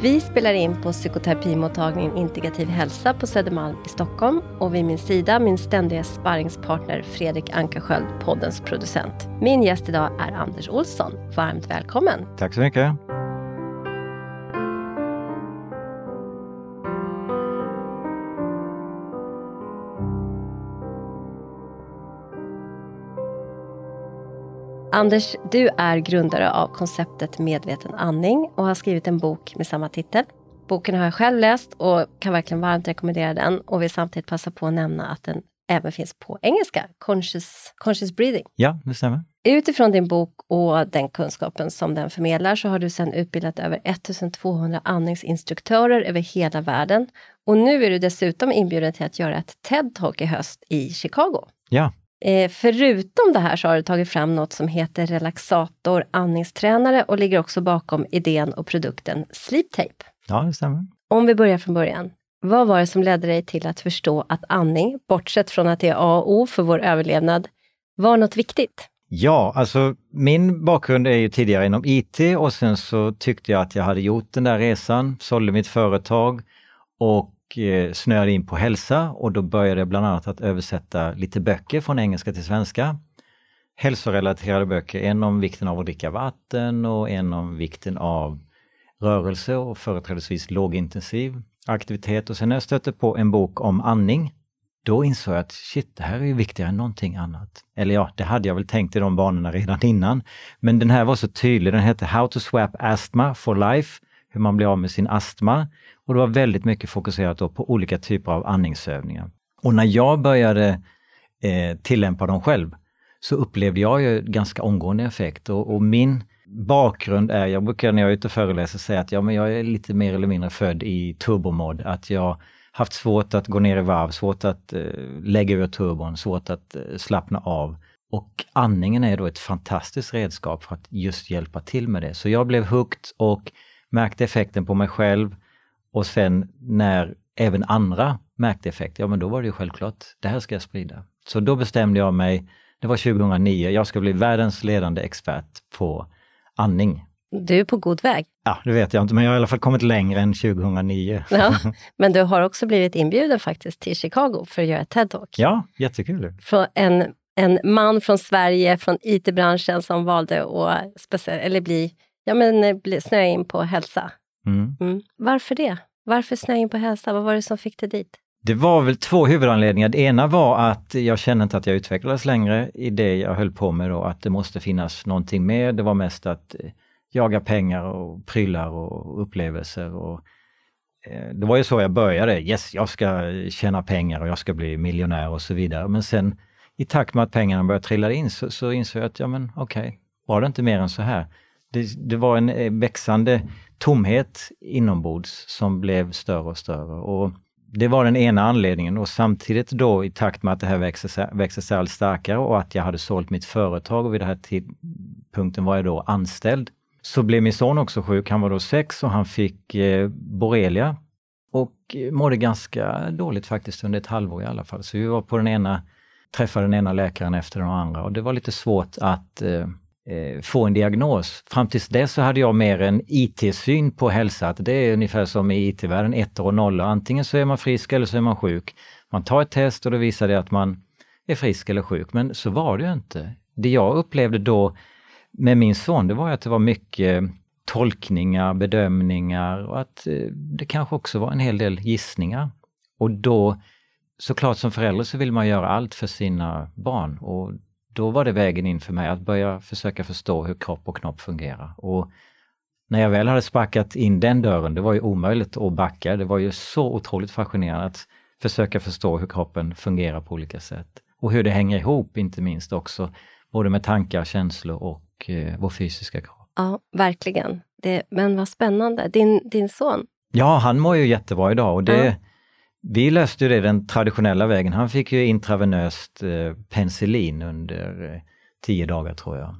Vi spelar in på psykoterapimottagningen Integrativ hälsa på Södermalm i Stockholm och vid min sida min ständiga sparringspartner Fredrik Ankarsköld, poddens producent. Min gäst idag är Anders Olsson. Varmt välkommen! Tack så mycket! Anders, du är grundare av konceptet Medveten andning och har skrivit en bok med samma titel. Boken har jag själv läst och kan verkligen varmt rekommendera den och vill samtidigt passa på att nämna att den även finns på engelska, Conscious, Conscious Breathing. Ja, det stämmer. Utifrån din bok och den kunskapen som den förmedlar så har du sedan utbildat över 1200 andningsinstruktörer över hela världen. Och nu är du dessutom inbjuden till att göra ett TED-talk i höst i Chicago. Ja, Eh, förutom det här så har du tagit fram något som heter relaxator andningstränare och ligger också bakom idén och produkten Sleep Tape. ja det stämmer. Om vi börjar från början. Vad var det som ledde dig till att förstå att andning, bortsett från att det är A och O för vår överlevnad, var något viktigt? Ja, alltså min bakgrund är ju tidigare inom IT och sen så tyckte jag att jag hade gjort den där resan, sålde mitt företag och eh, snöade in på hälsa och då började jag bland annat att översätta lite böcker från engelska till svenska. Hälsorelaterade böcker, en om vikten av att dricka vatten och en om vikten av rörelse och företrädesvis lågintensiv aktivitet. Och sen när jag stötte på en bok om andning, då insåg jag att shit, det här är ju viktigare än någonting annat. Eller ja, det hade jag väl tänkt i de banorna redan innan. Men den här var så tydlig, den hette How to swap asthma for life, hur man blir av med sin astma. Och det var väldigt mycket fokuserat då på olika typer av andningsövningar. Och när jag började eh, tillämpa dem själv så upplevde jag ju ganska omgående effekt och, och min bakgrund är, jag brukar när jag är ute och föreläser säga att ja, men jag är lite mer eller mindre född i turbomod, att jag haft svårt att gå ner i varv, svårt att eh, lägga ur turbon, svårt att eh, slappna av. Och andningen är då ett fantastiskt redskap för att just hjälpa till med det. Så jag blev hooked och märkte effekten på mig själv och sen när även andra märkte effekt, ja men då var det ju självklart, det här ska jag sprida. Så då bestämde jag mig, det var 2009, jag ska bli världens ledande expert på andning. Du är på god väg. Ja, det vet jag inte, men jag har i alla fall kommit längre än 2009. Ja, men du har också blivit inbjuden faktiskt till Chicago för att göra ett TED-talk. Ja, jättekul. Från en, en man från Sverige, från IT-branschen som valde att eller bli, ja, men, bli, snöa in på hälsa. Mm. Mm. Varför det? Varför snöa in på hälsa? Vad var det som fick dig dit? Det var väl två huvudanledningar. Det ena var att jag kände inte att jag utvecklades längre i det jag höll på med då, att det måste finnas någonting mer. Det var mest att eh, jaga pengar och prylar och upplevelser. Och, eh, det var ju så jag började. Yes, jag ska tjäna pengar och jag ska bli miljonär och så vidare. Men sen i takt med att pengarna började trilla in så, så insåg jag att, ja men okej, okay, var det inte mer än så här? Det, det var en eh, växande tomhet inombords som blev större och större. Och det var den ena anledningen och samtidigt då i takt med att det här växer sig, växer sig allt starkare och att jag hade sålt mitt företag och vid den här tidpunkten var jag då anställd. Så blev min son också sjuk, han var då sex och han fick eh, borrelia och eh, mådde ganska dåligt faktiskt under ett halvår i alla fall. Så vi var på den ena, träffade den ena läkaren efter den andra och det var lite svårt att eh, Eh, få en diagnos. Fram tills dess så hade jag mer en IT-syn på hälsa, att det är ungefär som i IT-världen, ettor och nollor. Antingen så är man frisk eller så är man sjuk. Man tar ett test och då visar det att man är frisk eller sjuk, men så var det ju inte. Det jag upplevde då med min son, det var att det var mycket tolkningar, bedömningar och att eh, det kanske också var en hel del gissningar. Och då, såklart som förälder så vill man göra allt för sina barn och då var det vägen in för mig att börja försöka förstå hur kropp och knopp fungerar. Och när jag väl hade sparkat in den dörren, det var ju omöjligt att backa. Det var ju så otroligt fascinerande att försöka förstå hur kroppen fungerar på olika sätt. Och hur det hänger ihop, inte minst också, både med tankar, känslor och eh, vår fysiska kropp. Ja, verkligen. Det, men vad spännande. Din, din son? Ja, han mår ju jättebra idag och det, ja. Vi löste ju det den traditionella vägen. Han fick ju intravenöst eh, penicillin under eh, tio dagar tror jag.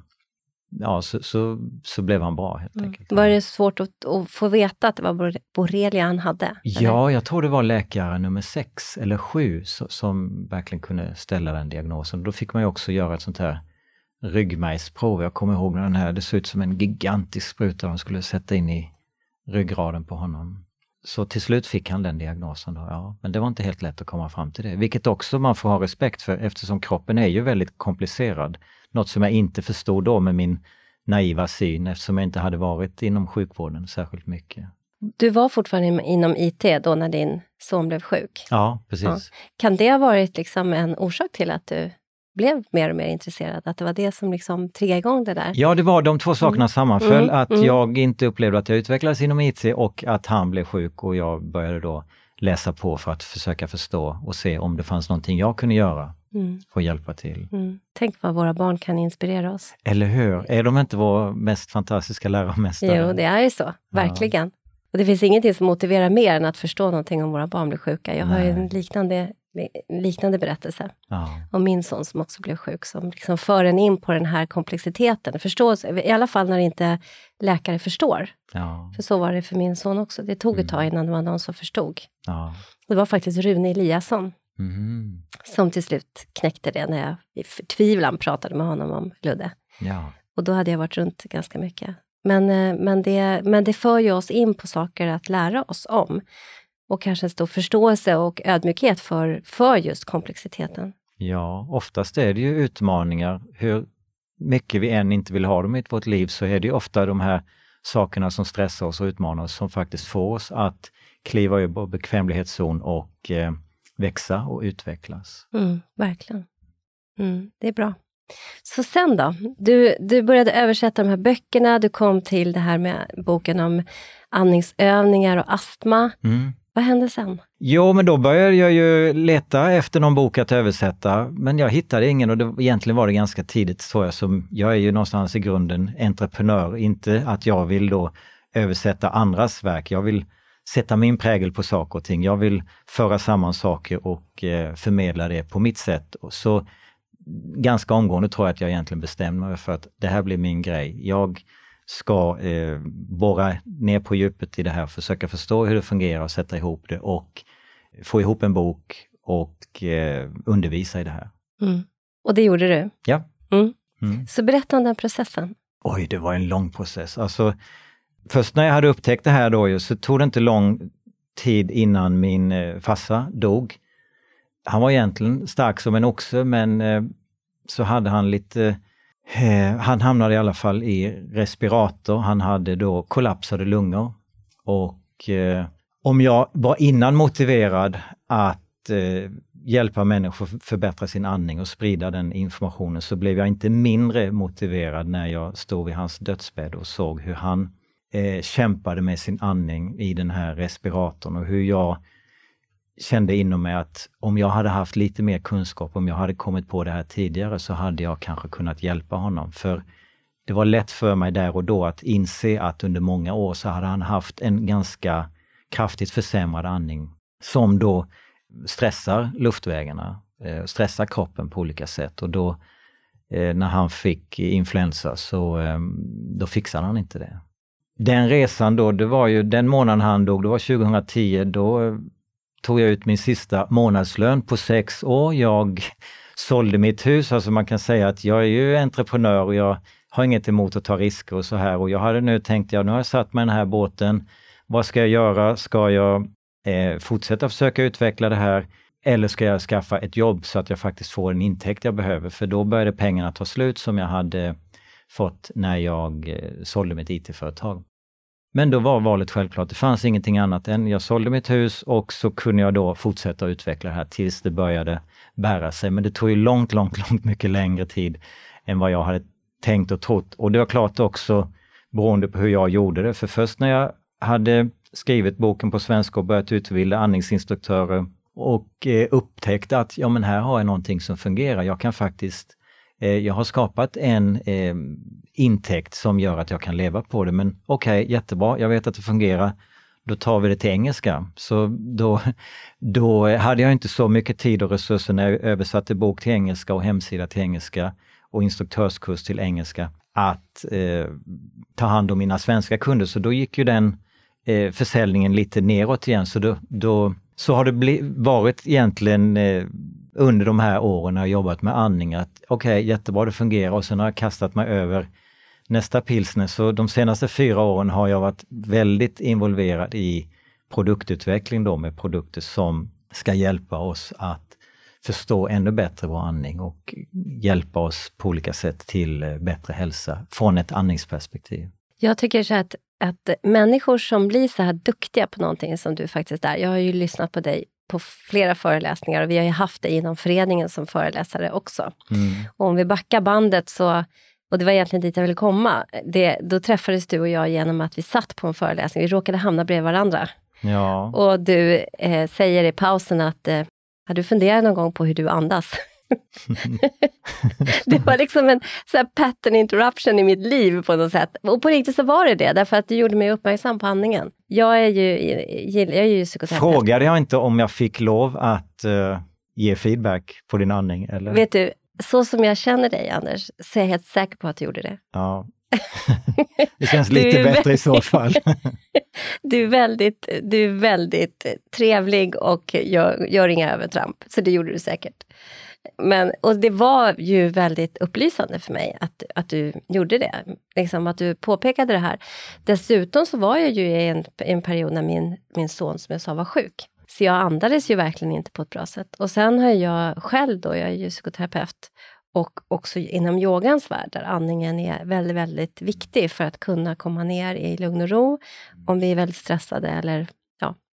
ja, så, så, så blev han bra helt Mm. enkelt. Var det svårt att, att få veta att det var bor- borrelia han hade? eller? Ja, jag tror det var läkare nummer sex eller sju so- som verkligen kunde ställa den diagnosen. Då fick man ju också göra ett sånt här ryggmärgsprov. Jag kommer ihåg när den här, det såg ut som en gigantisk spruta de skulle sätta in i ryggraden på honom. Så till slut fick han den diagnosen. Då, ja. Men det var inte helt lätt att komma fram till det, vilket också man får ha respekt för eftersom kroppen är ju väldigt komplicerad. Något som jag inte förstod då med min naiva syn eftersom jag inte hade varit inom sjukvården särskilt mycket. Du var fortfarande inom IT då när din son blev sjuk. Ja, precis. Ja. Kan det ha varit liksom en orsak till att du blev mer och mer intresserad? Att det var det som liksom triggade igång det där? Ja, det var de två sakerna sammanföll. Mm, Att mm. jag inte upplevde att jag utvecklades inom IT och att han blev sjuk och jag började då läsa på för att försöka förstå och se om det fanns någonting jag kunde göra Mm, för att hjälpa till. mm. Tänk vad våra barn kan inspirera oss. Eller hur? Är de inte vår mest fantastiska läromästare? Jo, det är ju så. Verkligen. Och det finns ingenting som motiverar mer än att förstå någonting om våra barn blir sjuka. Jag har ju en Nej. Liknande, liknande berättelse Ja, om min son som också blev sjuk, som liksom för en in på den här komplexiteten. Förståelse, I alla fall när inte läkare förstår. ja, För så var det för min son också. Det tog ett tag innan det var någon som förstod. ja. Det var faktiskt Rune Eliasson Mhm. som till slut knäckte det när jag i förtvivlan pratade med honom om Ludde. Och då hade jag varit runt ganska mycket. Men, eh, men, det, men det för ju oss in på saker att lära oss om. Och kanske en stor förståelse och ödmjukhet för, för just komplexiteten. Ja, oftast är det ju utmaningar. Hur mycket vi än inte vill ha dem i vårt liv så är det ofta de här sakerna som stressar oss och utmanar oss som faktiskt får oss att kliva ur vår bekvämlighetszon och eh, växa och utvecklas. Mm, verkligen. Mm, det är bra. Så sen då? Du, du började översätta de här böckerna, du kom till det här med boken om andningsövningar och astma. Mm. Vad hände sen? Jo, men då började jag ju leta efter någon bok att översätta, men jag hittade ingen och det, egentligen var det ganska tidigt tror jag, som jag är ju någonstans i grunden entreprenör, inte att jag vill då översätta andras verk. Jag vill sätta min prägel på saker och ting. Jag vill föra samman saker och eh, förmedla det på mitt sätt. Så ganska omgående tror jag att jag egentligen bestämde mig för att det här blir min grej. Jag ska eh, borra ner på djupet i det här, försöka förstå hur det fungerar och sätta ihop det och få ihop en bok och eh, undervisa i det här. Mm. Och det gjorde du. Ja. Mm. Mm. Så berätta om den processen. Oj, det var en lång process. Alltså, först när jag hade upptäckt det här då så tog det inte lång tid innan min eh, farsa dog. Han var egentligen stark som en oxe men eh, så hade han lite, eh, han hamnade i alla fall i respirator. Han hade då kollapsade lungor. Och eh, om jag var innan motiverad att eh, hjälpa människor förbättra sin andning och sprida den informationen så blev jag inte mindre motiverad när jag stod vid hans dödsbädd och såg hur han eh, kämpade med sin andning i den här respiratorn och hur jag kände inom mig att om jag hade haft lite mer kunskap, om jag hade kommit på det här tidigare så hade jag kanske kunnat hjälpa honom. För det var lätt för mig där och då att inse att under många år så hade han haft en ganska kraftigt försämrad andning som då stressar luftvägarna, eh, stressar kroppen på olika sätt och då eh, när han fick influensa så ehm, då fixade han inte det. Den resan då, det var ju den månaden han dog, det var 2010, då tog jag ut min sista månadslön på sex år. Jag sålde mitt hus, alltså man kan säga att jag är ju entreprenör och jag har inget emot att ta risker och så här och jag hade nu tänkt, ja nu har jag satt mig i den här båten, vad ska jag göra? Ska jag eh, fortsätta försöka utveckla det här eller ska jag skaffa ett jobb så att jag faktiskt får en intäkt jag behöver? För då började pengarna ta slut som jag hade fått när jag eh, sålde mitt IT-företag. Men då var valet självklart. Det fanns ingenting annat än jag sålde mitt hus och så kunde jag då fortsätta utveckla det här tills det började bära sig. Men det tog ju långt, långt, långt mycket längre tid än vad jag hade tänkt och trott. Och det var klart också beroende på hur jag gjorde det. För först när jag hade skrivit boken på svenska och börjat utbilda andningsinstruktörer och eh, upptäckt att ja men här har jag någonting som fungerar. Jag kan faktiskt Eh, jag har skapat en eh, intäkt som gör att jag kan leva på det. Men okej, okay, jättebra, jag vet att det fungerar. Då tar vi det till engelska. Så då, då hade jag inte så mycket tid och resurser när jag översatte bok till engelska och hemsida till engelska. och instruktörskurs till engelska, att eh, ta hand om mina svenska kunder. Så då gick ju den eh, försäljningen lite neråt igen. Så, då, då så har det bli, varit egentligen eh, under de här åren när jag jobbat med andning att okej, okay, jättebra, det fungerar och sen har jag kastat mig över nästa pilsner. Så de senaste fyra åren har jag varit väldigt involverad i produktutveckling då med produkter som ska hjälpa oss att förstå ännu bättre vår andning och hjälpa oss på olika sätt till eh, bättre hälsa från ett andningsperspektiv. Jag tycker så att, att människor som blir så här duktiga på någonting som du faktiskt är. Jag har ju lyssnat på dig på flera föreläsningar och vi har ju haft dig inom föreningen som föreläsare också. Mm. Och om vi backar bandet så och det var egentligen dit jag ville komma. Det, då träffades du och jag genom att vi satt på en föreläsning. Vi råkade hamna bredvid varandra. Ja. Och du eh, säger i pausen att eh, har du funderat någon gång på hur du andas? Det var liksom en så pattern interruption i mitt liv på något sätt. Och på riktigt så var det det, därför att du gjorde mig uppmärksam på andningen. Jag är ju, jag är ju psykoterapeut. Frågade jag inte om jag fick lov att uh, ge feedback på din andning? Eller? Vet du, så som jag känner dig Anders, så är jag helt säker på att du gjorde det. Ja. det känns lite bättre i så fall. du, är väldigt, du är väldigt trevlig och gör, gör inga övertramp, så det gjorde du säkert. Men, och det var ju väldigt upplysande för mig att, att du gjorde det. Liksom att du påpekade det här. Dessutom så var jag ju i en, en period när min, min son som jag sa var sjuk. Så jag andades ju verkligen inte på ett bra sätt. Och sen har jag själv då, jag är ju psykoterapeut, och också inom yogans värld, där andningen är väldigt, väldigt viktig för att kunna komma ner i lugn och ro om vi är väldigt stressade eller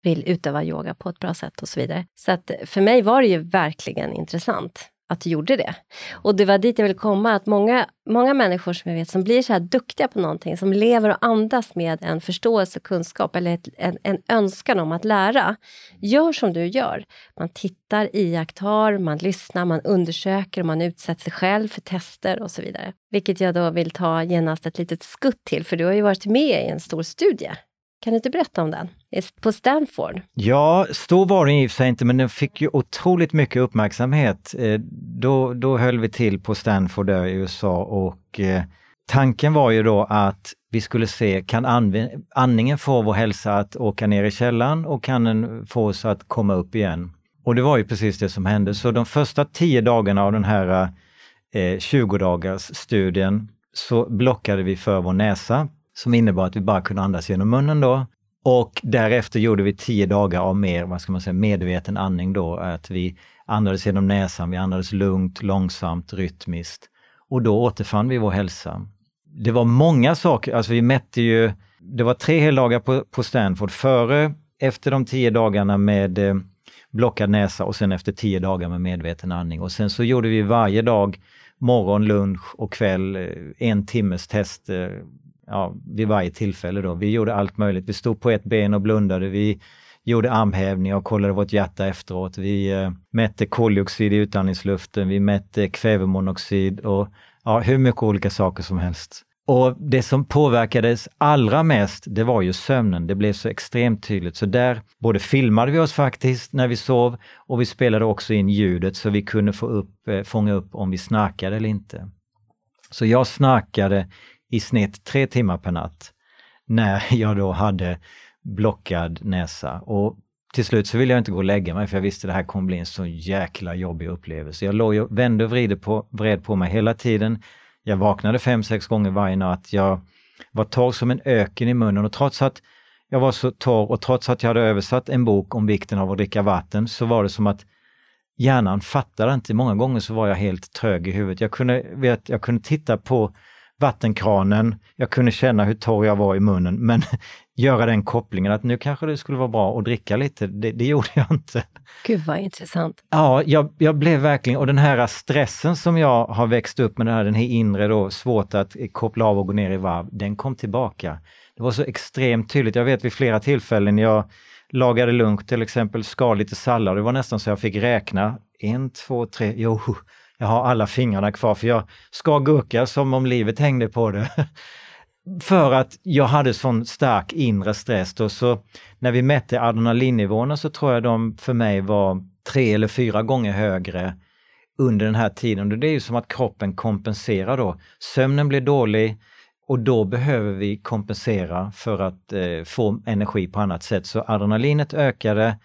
vill utöva yoga på ett bra sätt och så vidare. Så att för mig var det ju verkligen intressant att du gjorde det. Och det var dit jag ville komma, att många, många människor som jag vet som blir så här duktiga på någonting, som lever och andas med en förståelse och kunskap eller ett, en, en önskan om att lära, gör som du gör. Man tittar, iakttar, man lyssnar, man undersöker och man utsätter sig själv för tester och så vidare. Vilket jag då vill ta genast ett litet skutt till, för du har ju varit med i en stor studie kan du inte berätta om den? På Stanford? Ja, stor var den i och för sig inte, men den fick ju otroligt mycket uppmärksamhet. Eh, då, då höll vi till på Stanford där i USA och eh, tanken var ju då att vi skulle se, kan andningen få vår hälsa att åka ner i källan och kan den få oss att komma upp igen? Och det var ju precis det som hände. Så de första tio dagarna av den här eh, 20 dagars studien så blockade vi för vår näsa som innebar att vi bara kunde andas genom munnen då. Och därefter gjorde vi tio dagar av mer, vad ska man säga, medveten andning då, att vi andades genom näsan, vi andades lugnt, långsamt, rytmiskt. Och då återfann vi vår hälsa. Det var många saker, alltså vi mätte ju, det var tre heldagar på, på Stanford, före, efter de tio dagarna med eh, blockad näsa och sen efter tio dagar med medveten andning. Och sen så gjorde vi varje dag morgon, lunch och kväll eh, en timmes test eh, ja, vid varje tillfälle. Då. Vi gjorde allt möjligt. Vi stod på ett ben och blundade. Vi gjorde armhävningar och kollade vårt hjärta efteråt. Vi eh, mätte koldioxid i utandningsluften. Vi mätte kvävemonoxid och ja, hur mycket olika saker som helst. Och det som påverkades allra mest, det var ju sömnen. Det blev så extremt tydligt. Så där både filmade vi oss faktiskt när vi sov och vi spelade också in ljudet så vi kunde få upp, eh, fånga upp om vi snarkade eller inte. Så jag snarkade i snitt tre timmar per natt när jag då hade blockad näsa. Och till slut så ville jag inte gå och lägga mig för jag visste att det här kommer bli en så jäkla jobbig upplevelse. Jag låg och vände och vred på, vred på mig hela tiden. Jag vaknade fem, sex gånger varje natt. Jag var torr som en öken i munnen och trots att jag var så torr och trots att jag hade översatt en bok om vikten av att dricka vatten så var det som att hjärnan fattade inte. Många gånger så var jag helt trög i huvudet. Jag kunde, vet, jag kunde titta på vattenkranen, jag kunde känna hur torr jag var i munnen, men göra den kopplingen att nu kanske det skulle vara bra att dricka lite, det, det gjorde jag inte. Gud vad intressant. Ja, jag, jag, blev verkligen, och den här stressen som jag har växt upp med, den här, den här inre då, svårt att koppla av och gå ner i varv, den kom tillbaka. Det var så extremt tydligt. Jag vet vid flera tillfällen jag lagade lunch till exempel, skar lite sallad, det var nästan så jag fick räkna. En, två, tre, jo, jag har alla fingrarna kvar för jag skar gurka som om livet hängde på det. för att jag hade sån stark inre stress då, så när vi mätte adrenalinnivåerna så tror jag de för mig var tre eller fyra gånger högre under den här tiden. Det är ju som att kroppen kompenserar då. Sömnen blir dålig och då behöver vi kompensera för att eh, få energi på annat sätt. Så adrenalinet ökade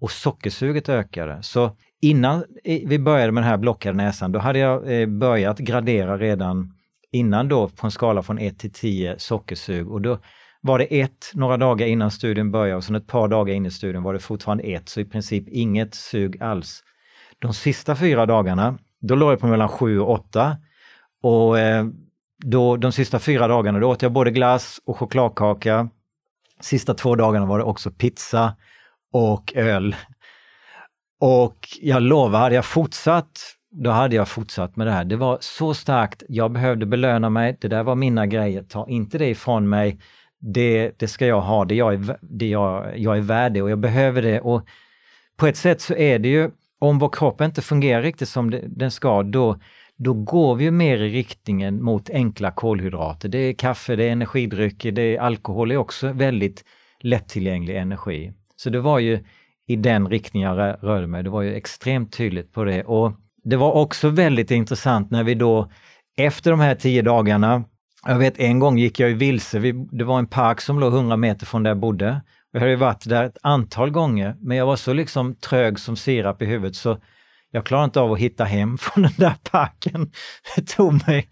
och sockersuget ökade. Så innan vi började med den här blockade näsan, då hade jag eh, börjat gradera redan innan då på en skala från 1 till 10 sockersug och då var det ett några dagar innan studien började och sen ett par dagar in i studien var det fortfarande ett, så i princip inget sug alls. De sista fyra dagarna, då låg jag på mellan 7 och 8 och eh, då, de sista fyra dagarna då åt jag både glass och chokladkaka. Sista två dagarna var det också pizza och öl. Och jag lovar, hade jag fortsatt, då hade jag fortsatt med det här. Det var så starkt, jag behövde belöna mig, det där var mina grejer, ta inte det ifrån mig. Det, det ska jag ha, det jag, är, det jag, jag är värd det och jag behöver det. Och på ett sätt så är det ju, om vår kropp inte fungerar riktigt som den ska, då, då går vi mer i riktningen mot enkla kolhydrater. Det är kaffe, det är energidrycker, det är alkohol, det är också väldigt lättillgänglig energi. Så det var ju i den riktning jag rörde mig. Det var ju extremt tydligt på det. Och det var också väldigt intressant när vi då efter de här tio dagarna, jag vet en gång gick jag ju vilse, det var en park som låg 100 meter från där jag bodde. Jag hade ju varit där ett antal gånger, men jag var så liksom trög som sirap i huvudet så jag klarade inte av att hitta hem från den där parken. Det tog mig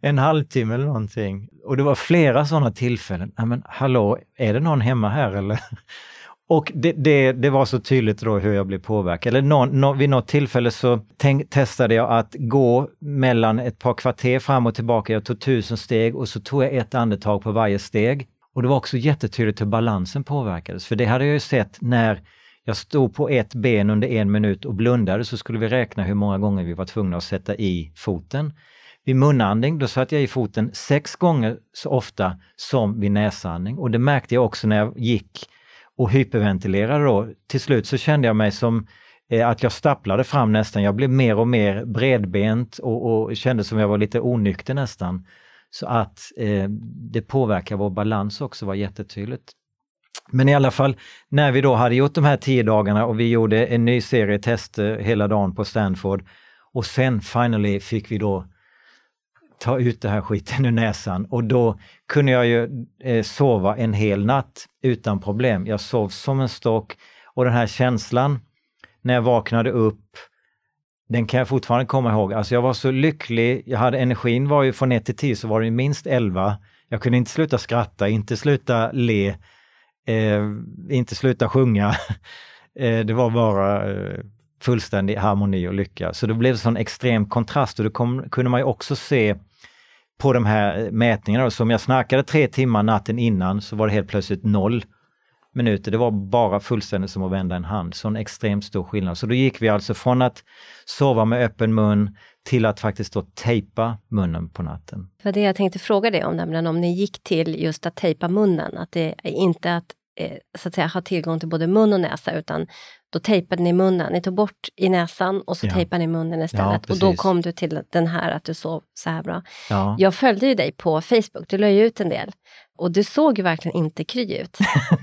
en halvtimme eller någonting. Och det var flera sådana tillfällen. men hallå, är det någon hemma här eller? Och det, det, det, var så tydligt då hur jag blev påverkad. Eller någon, någon, vid något tillfälle så tänk, testade jag att gå mellan ett par kvarter fram och tillbaka. Jag tog tusen steg och så tog jag ett andetag på varje steg. Och det var också jättetydligt hur balansen påverkades. För det hade jag ju sett när jag stod på ett ben under en minut och blundade så skulle vi räkna hur många gånger vi var tvungna att sätta i foten. Vid munandning, då satte jag i foten sex gånger så ofta som vid näsandning och det märkte jag också när jag gick och hyperventilerade då. Till slut så kände jag mig som eh, att jag stapplade fram nästan. Jag blev mer och mer bredbent och, och kände som jag var lite onykter nästan. Så att eh, det påverkar vår balans också var jättetydligt. Men i alla fall, när vi då hade gjort de här tio dagarna och vi gjorde en ny serie tester hela dagen på Stanford och sen finally fick vi då ta ut den här skiten ur näsan och då kunde jag ju eh, sova en hel natt utan problem. Jag sov som en stock och den här känslan när jag vaknade upp, den kan jag fortfarande komma ihåg. Alltså jag var så lycklig, jag hade energin var ju från 1 till 10 så var det minst 11. Jag kunde inte sluta skratta, inte sluta le, eh, inte sluta sjunga. eh, det var bara eh, fullständig harmoni och lycka. Så det blev en sån extrem kontrast och det kom, kunde man ju också se på de här eh, mätningarna. Så om jag snackade tre timmar natten innan så var det helt plötsligt noll minuter. Det var bara fullständigt som att vända en hand. Sån extremt stor skillnad. Så då gick vi alltså från att sova med öppen mun till att faktiskt då tejpa munnen på natten. Det var det jag tänkte fråga dig om, nämligen om ni gick till just att tejpa munnen. Att det är inte att eh, så att säga ha tillgång till både mun och näsa utan då tejpade ni munnen. Ni tog bort i näsan och så ja. tejpade ni munnen istället. Ja, och då kom du till den här att du sov så här bra. Ja. Jag följde ju dig på Facebook, du la ju ut en del. Och du såg ju verkligen inte kry ut.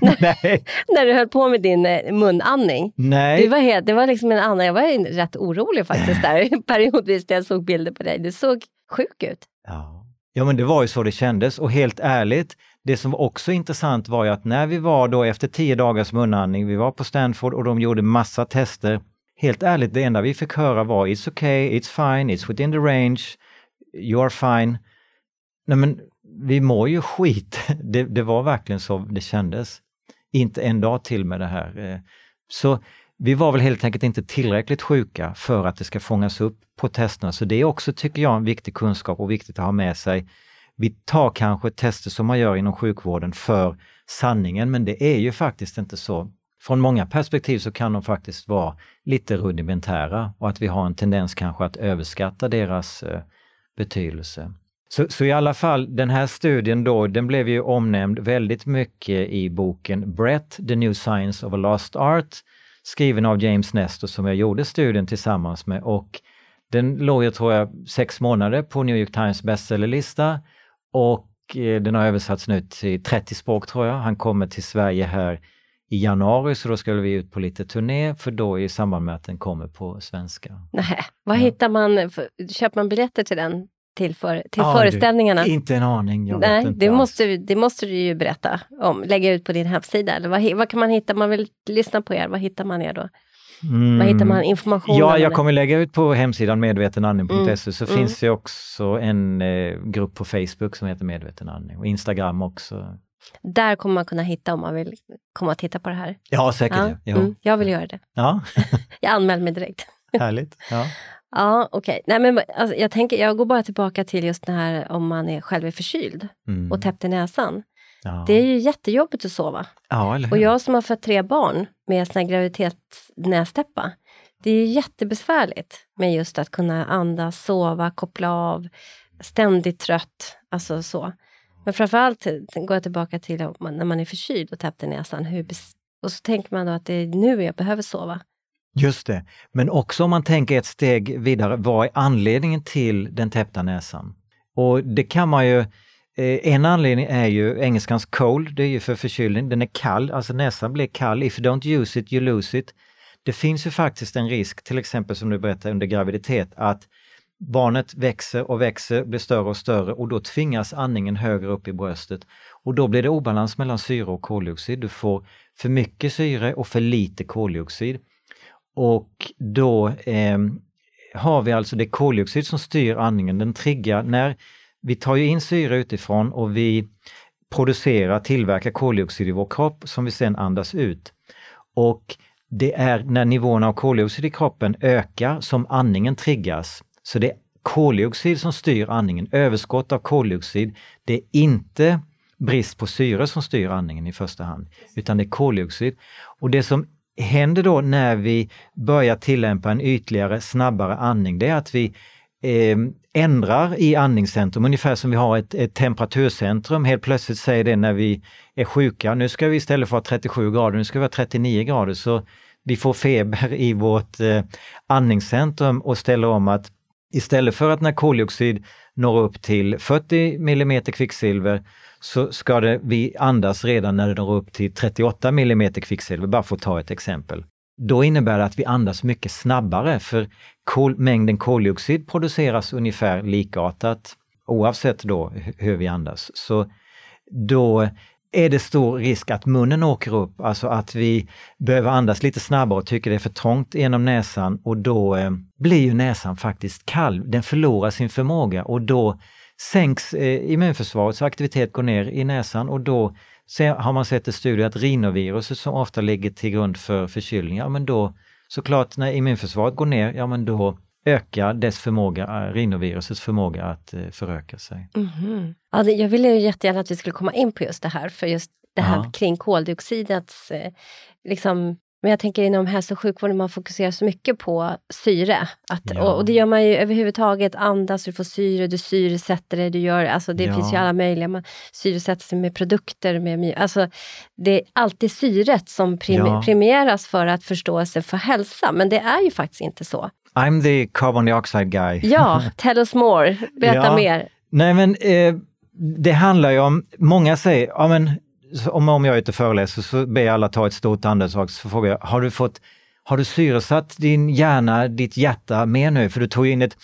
när du höll på med din eh, munandning. Nej. Du var helt, det var liksom en annan, jag var rätt orolig faktiskt där periodvis när jag såg bilder på dig. Du såg sjuk ut. Ja. ja men det var ju så det kändes och helt ärligt, det som också är intressant var ju att när vi var då efter tio dagars munandning, vi var på Stanford och de gjorde massa tester. Helt ärligt, det enda vi fick höra var It's okay, it's fine, it's within the range, you are fine. Nej men vi mår ju skit. Det, det var verkligen så det kändes. Inte en dag till med det här. Eh. Så vi var väl helt enkelt inte tillräckligt sjuka för att det ska fångas upp på testerna. Så det är också, tycker jag, en viktig kunskap och viktigt att ha med sig vi tar kanske tester som man gör inom sjukvården för sanningen, men det är ju faktiskt inte så. Från många perspektiv så kan de faktiskt vara lite rudimentära och att vi har en tendens kanske att överskatta deras eh, betydelse. Så, så, i alla fall, den här studien då, den blev ju omnämnd väldigt mycket i boken Brett, The New Science of a Lost Art, skriven av James Nestor som jag gjorde studien tillsammans med och den låg jag tror jag sex månader på New York Times bestsellerlista och eh, den har översatts nu till 30 språk tror jag. Han kommer till Sverige här i januari så då skulle vi ut på lite turné för då i samband med att den kommer på svenska. Nej, vad ja. hittar man, köper man biljetter till den? Till, för, till ja, föreställningarna? Du, inte en aning. Jag Nej, det, måste, det måste du ju berätta om. Lägga ut på din hemsida. Eller vad, vad kan man hitta? Man vill lyssna på er. Vad hittar man er då? Mm. Var hittar man information? Ja, jag kommer lägga ut på hemsidan medvetenandning.se mm. så mm. finns det också en eh, grupp på Facebook som heter Medveten andning och Instagram också. Där kommer man kunna hitta om man vill komma och titta på det här. Ja, säkert. Ja. Ja. Mm, jag vill göra det. Ja. jag anmäler mig direkt. Härligt. Ja. Ja, okej. Okay. alltså, jag, tänker, jag går bara tillbaka till just det här om man är själv är förkyld mm. och täppt i näsan. Ja. Det är ju jättejobbigt att sova. Ja, och jag som har fött tre barn med sån graviditetsnästäppa, det är jättebesvärligt med just att kunna andas, sova, koppla av, ständigt trött, alltså så. Men framförallt går jag tillbaka till när man är förkyld och täppt i näsan. Hur och så tänker man då att det är nu jag behöver sova. Just det, men också om man tänker ett steg vidare, vad är anledningen till den täppta näsan? Och det kan man ju Eh, en anledning är ju engelskans cold, det är ju för förkylning, den är kall, alltså näsan blir kall. If you don't use it, you lose it. Det finns ju faktiskt en risk, till exempel som du berättade under graviditet, att barnet växer och växer, blir större och större och då tvingas andningen högre upp i bröstet. Och då blir det obalans mellan syre och koldioxid. Du får för mycket syre och för lite koldioxid. Och då eh, har vi alltså det koldioxid som styr andningen, den triggar när vi tar ju in syre utifrån och vi producerar, tillverkar koldioxid i vår kropp som vi sedan andas ut. Och det är när nivåerna av koldioxid i kroppen ökar som andningen triggas. Så det är koldioxid som styr andningen. Överskott av koldioxid, det är inte brist på syre som styr andningen i första hand, utan det är koldioxid. Och det som händer då när vi börjar tillämpa en ytligare, snabbare andning, det är att vi eh, ändrar i andningscentrum, ungefär som vi har ett, ett temperaturcentrum. Helt plötsligt säger det när vi är sjuka, nu ska vi istället för 37 grader, nu ska vi ha 39 grader. Så vi får feber i vårt eh, andningscentrum och ställer om att istället för att när koldioxid når upp till 40 mm kvicksilver så ska det, vi andas redan när det når upp till 38 mm kvicksilver, bara för att ta ett exempel. Då innebär det att vi andas mycket snabbare för kol, mängden koldioxid produceras ungefär likartat oavsett då hur vi andas. Så då är det stor risk att munnen åker upp, alltså att vi behöver andas lite snabbare och tycker det är för trångt genom näsan och då eh, blir ju näsan faktiskt kall. Den förlorar sin förmåga och då sänks eh, immunförsvarets aktivitet går ner i näsan och då har man sett i studier att rinoviruset som ofta ligger till grund för förkylningar, men då såklart när immunförsvaret går ner, ja men då ökar dess förmåga, eh, rinovirusets förmåga att eh, föröka sig. Mm -hmm. ja, jag ville ju jättegärna att vi skulle komma in på just det här, för just det här ja. kring koldioxidets eh, liksom, men jag tänker inom hälso och sjukvården, man fokuserar så mycket på syre. Att, ja. och, och, det gör man ju överhuvudtaget, andas, du får syre, du syresätter det, du gör, alltså det ja. finns ju alla möjliga, man syresätter sig med produkter, med, alltså det är alltid syret som prim, ja. premieras för att förståelse för hälsa, men det är ju faktiskt inte så. I'm the carbon dioxide guy. Ja, tell us more, berätta mer. Nej men eh, det handlar ju om, många säger, ja men om, om jag är ute och föreläser så ber jag alla ta ett stort andetag så frågar jag, har du fått har du syresatt din hjärna, ditt hjärta mer nu? För du tog in ett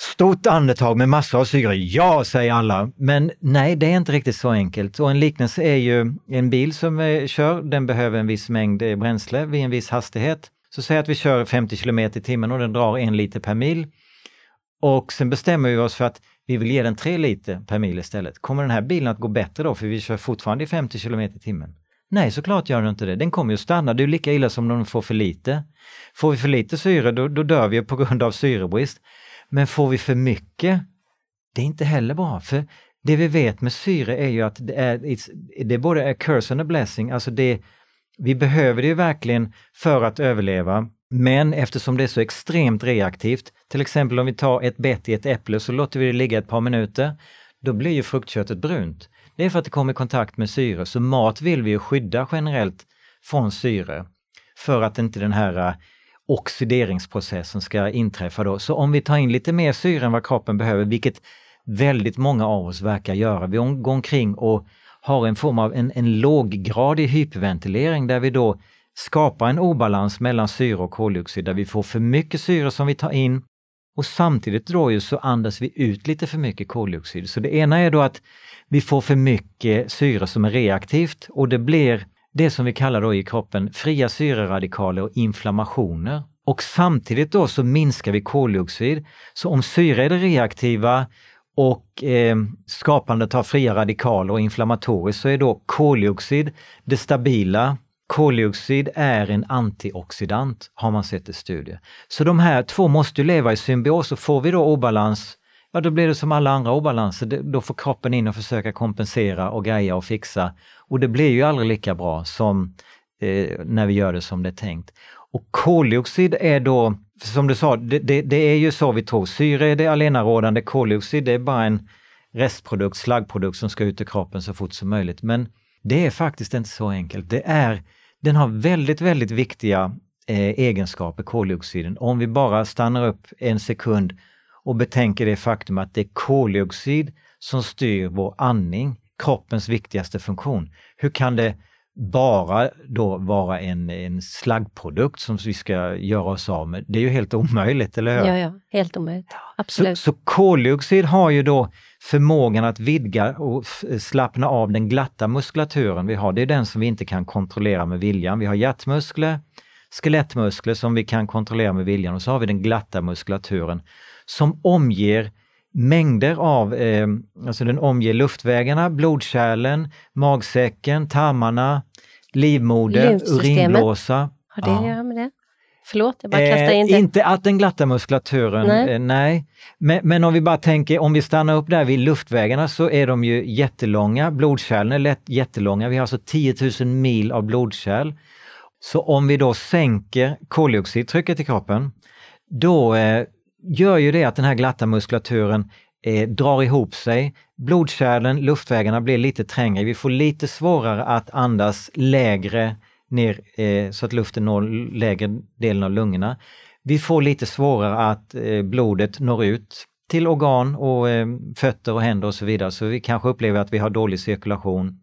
stort andetag med massor av syre. Ja, säger alla. Men nej, det är inte riktigt så enkelt. Och en liknelse är ju en bil som vi kör, den behöver en viss mängd eh, bränsle vid en viss hastighet. Så säg att vi kör 50 km i timmen och den drar en liter per mil. Och sen bestämmer vi oss för att vi vill ge den 3 liter per mil istället. Kommer den här bilen att gå bättre då, för vi kör fortfarande i 50 km i timmen? Nej, såklart gör den inte det. Den kommer ju stanna. Det är lika illa som om den får för lite. Får vi för lite syre, då, då dör vi på grund av syrebrist. Men får vi för mycket, det är inte heller bra. För det vi vet med syre är ju att det är, det är både a curse and a blessing. Alltså det, vi behöver det ju verkligen för att överleva. Men eftersom det är så extremt reaktivt, till exempel om vi tar ett bett i ett äpple så låter vi det ligga ett par minuter, då blir ju fruktköttet brunt. Det är för att det kommer i kontakt med syre, så mat vill vi ju skydda generellt från syre för att inte den här äh, oxideringsprocessen ska inträffa då. Så om vi tar in lite mer syre än vad kroppen behöver, vilket väldigt många av oss verkar göra, vi går omkring och har en form av en, en låggradig hyperventilering där vi då skapar en obalans mellan syre och koldioxid där vi får för mycket syre som vi tar in och samtidigt då ju så andas vi ut lite för mycket koldioxid. Så det ena är då att vi får för mycket syre som är reaktivt och det blir det som vi kallar då i kroppen fria syreradikaler och inflammationer. Och samtidigt då så minskar vi koldioxid. Så om syre är det reaktiva och eh, skapandet av fria radikaler och inflammatoriskt så är då koldioxid det stabila. Koldioxid är en antioxidant har man sett i studier. Så de här två måste leva i symbios och får vi då obalans, ja då blir det som alla andra obalanser. Då får kroppen in och försöka kompensera och greja och fixa. Och det blir ju aldrig lika bra som eh, när vi gör det som det är tänkt. Och koldioxid är då, som du sa, det, det, det är ju så vi tror. Syre är det allenarådande, koldioxid det är bara en restprodukt, slaggprodukt som ska ut i kroppen så fort som möjligt. Men det är faktiskt inte så enkelt. Det är, den har väldigt, väldigt viktiga eh, egenskaper, koldioxiden. Om vi bara stannar upp en sekund och betänker det faktum att det är koldioxid som styr vår andning, kroppens viktigaste funktion. Hur kan det bara då vara en, en slaggprodukt som vi ska göra oss av med. Det är ju helt omöjligt, eller hur? Ja, ja helt omöjligt. Absolut. Så, så koldioxid har ju då förmågan att vidga och slappna av den glatta muskulaturen vi har. Det är den som vi inte kan kontrollera med viljan. Vi har hjärtmuskler, skelettmuskler som vi kan kontrollera med viljan och så har vi den glatta muskulaturen som omger mängder av, eh, alltså den omger luftvägarna, blodkärlen, magsäcken, tarmarna, livmoder, urinblåsa. Har det ja. att göra med det? Förlåt, jag bara kastar in det. Eh, inte att den glatta muskulaturen, nej. Eh, nej. Men, men, om vi bara tänker, om vi stannar upp där vid luftvägarna så är de ju jättelånga, blodkärlen är lätt, jättelånga. Vi har alltså 10 000 mil av blodkärl. Så om vi då sänker koldioxidtrycket i kroppen, då eh, gör ju det att den här glatta muskulaturen eh, drar ihop sig. Blodkärlen, luftvägarna blir lite trängre. Vi får lite svårare att andas lägre ner eh, så att luften når lägre delen av lungorna. Vi får lite svårare att eh, blodet når ut till organ och eh, fötter och händer och så vidare. Så vi kanske upplever att vi har dålig cirkulation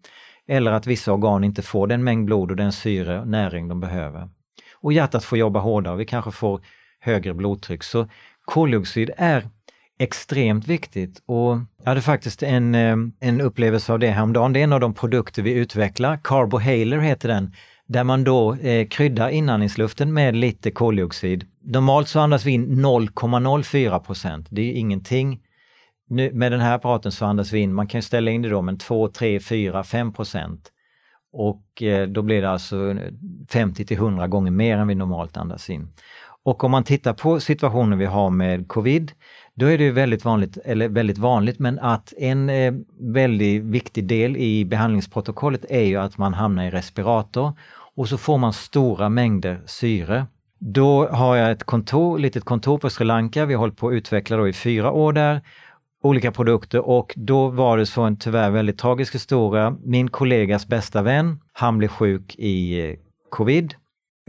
eller att vissa organ inte får den mängd blod och den syre och näring de behöver. Och hjärtat får jobba hårdare, vi kanske får högre blodtryck. Så koldioxid är extremt viktigt och jag hade faktiskt en, eh, en upplevelse av det häromdagen. Det är en av de produkter vi utvecklar, Carbohaler heter den, där man då eh, kryddar inandningsluften med lite koldioxid. Normalt så andas vi in 0,04 procent, det är ingenting. Nu, med den här apparaten så andas vi in, man kan ställa in det då, men 2, 3, 4, 5 procent. Och eh, då blir det alltså 50 till 100 gånger mer än vi normalt andas in. Och om man tittar på situationen vi har med covid, då är det väldigt vanligt, eller väldigt vanligt, men att en eh, väldigt viktig del i behandlingsprotokollet är ju att man hamnar i respirator och så får man stora mängder syre. Då har jag ett kontor, litet kontor på Sri Lanka. Vi har hållit på att utveckla då i fyra år där olika produkter och då var det så en tyvärr väldigt tragisk historia. Min kollegas bästa vän, han blev sjuk i eh, covid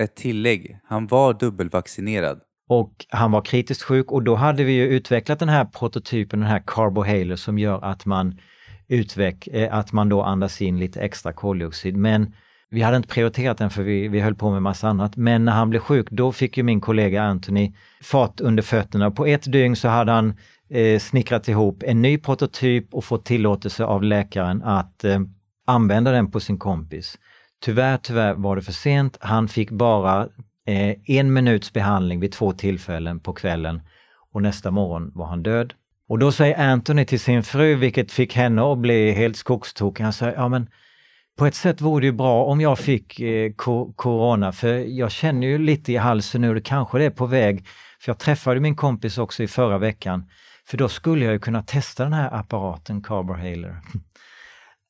ett tillägg. Han var dubbelvaccinerad. Och han var kritiskt sjuk och då hade vi ju utvecklat den här prototypen, den här Carbohaler som gör att man, utveck, eh, att man då andas in lite extra koldioxid. Men vi hade inte prioriterat den för vi, vi höll på med massa annat. Men när han blev sjuk, då fick ju min kollega Anthony fart under fötterna. På ett dygn så hade han eh, snickrat ihop en ny prototyp och fått tillåtelse av läkaren att eh, använda den på sin kompis. Tyvärr, tyvärr var det för sent. Han fick bara eh, en minuts behandling vid två tillfällen på kvällen och nästa morgon var han död. Och då säger Anthony till sin fru, vilket fick henne att bli helt skogstokig, han säger, ja men på ett sätt vore det ju bra om jag fick eh, corona, för jag känner ju lite i halsen nu, det kanske det är på väg. För jag träffade min kompis också i förra veckan, för då skulle jag ju kunna testa den här apparaten Carbohaler.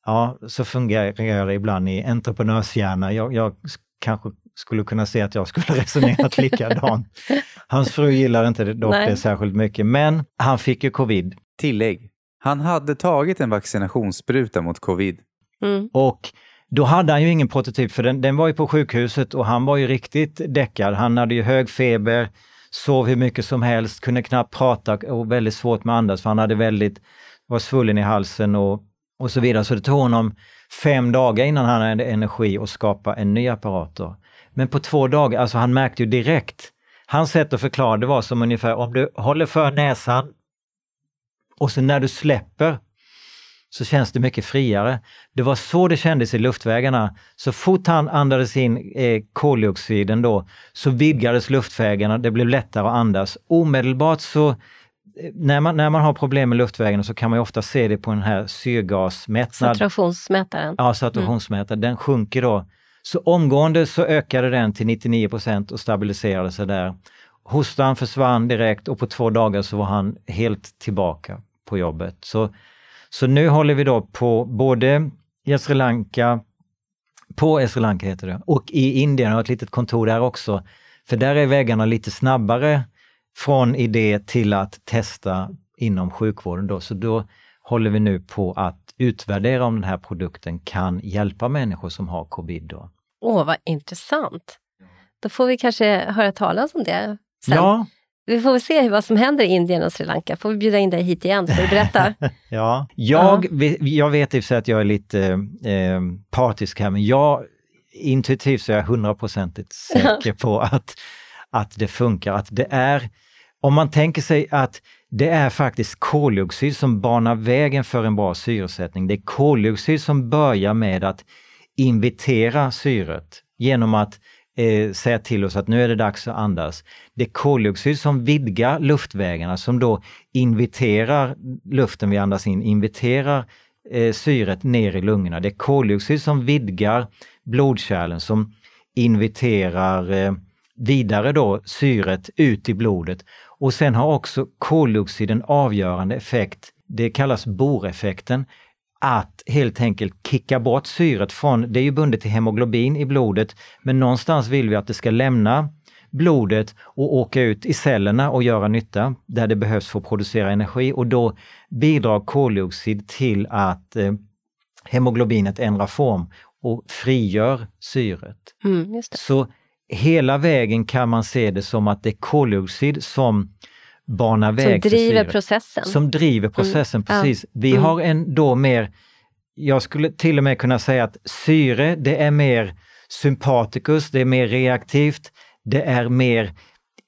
Ja, så fungerar det ibland i entreprenörshjärna. Jag, jag kanske skulle kunna se att jag skulle resonerat likadant. Hans fru gillar inte det, dock Nej. det särskilt mycket, men han fick ju covid. Tillägg. Han hade tagit en vaccinationsspruta mot covid. Mm. Och då hade han ju ingen prototyp för den, den var ju på sjukhuset och han var ju riktigt däckad. Han hade ju hög feber, sov hur mycket som helst, kunde knappt prata och väldigt svårt med andas för han hade väldigt, var svullen i halsen och och så vidare. Så det tog honom fem dagar innan han hade energi att skapa en ny apparat. Då. Men på två dagar, alltså han märkte ju direkt, hans sätt att förklara det var som ungefär om du håller för näsan och sen när du släpper så känns det mycket friare. Det var så det kändes i luftvägarna. Så fort han andades in eh, koldioxiden då så vidgades luftvägarna, det blev lättare att andas. Omedelbart så när man, när man har problem med luftvägarna så kan man ofta se det på den här syrgasmättnad. Saturationsmätaren. Ja, saturationsmätaren. Mm. Den sjunker då. Så omgående så ökade den till 99% och stabiliserade sig där. Hostan försvann direkt och på två dagar så var han helt tillbaka på jobbet. Så, så nu håller vi då på både i Sri Lanka, på Sri Lanka heter det, och i Indien har ett litet kontor där också. För där är vägarna lite snabbare från idé till att testa inom sjukvården. Då. Så då håller vi nu på att utvärdera om den här produkten kan hjälpa människor som har covid. Åh, vad intressant! Då får vi kanske höra talas om det sen. Ja. Vi får se vad som händer i Indien och Sri Lanka. Får vi bjuda in dig hit igen för att berätta? ja, jag, ja. jag vet i att jag är lite eh, partisk här, men jag intuitivt så är jag hundraprocentigt säker på att, att det funkar, att det är om man tänker sig att det är faktiskt koldioxid som banar vägen för en bra syresättning. Det är koldioxid som börjar med att invitera syret genom att eh, säga till oss att nu är det dags att andas. Det är koldioxid som vidgar luftvägarna som då inviterar luften vi andas in, inviterar eh, syret ner i lungorna. Det är koldioxid som vidgar blodkärlen som inviterar eh, vidare då syret ut i blodet och sen har också koldioxid en avgörande effekt, det kallas boreffekten att helt enkelt kicka bort syret från, det är ju bundet till hemoglobin i blodet, men någonstans vill vi att det ska lämna blodet och åka ut i cellerna och göra nytta där det behövs för att producera energi och då bidrar koldioxid till att eh, hemoglobinet ändrar form och frigör syret. Mm, Så hela vägen kan man se det som att det är koldioxid som banar väg Som driver processen. Som driver processen, mm. precis. Vi mm. har en då mer, jag skulle till och med kunna säga att syre, det är mer sympaticus, det är mer reaktivt, det är mer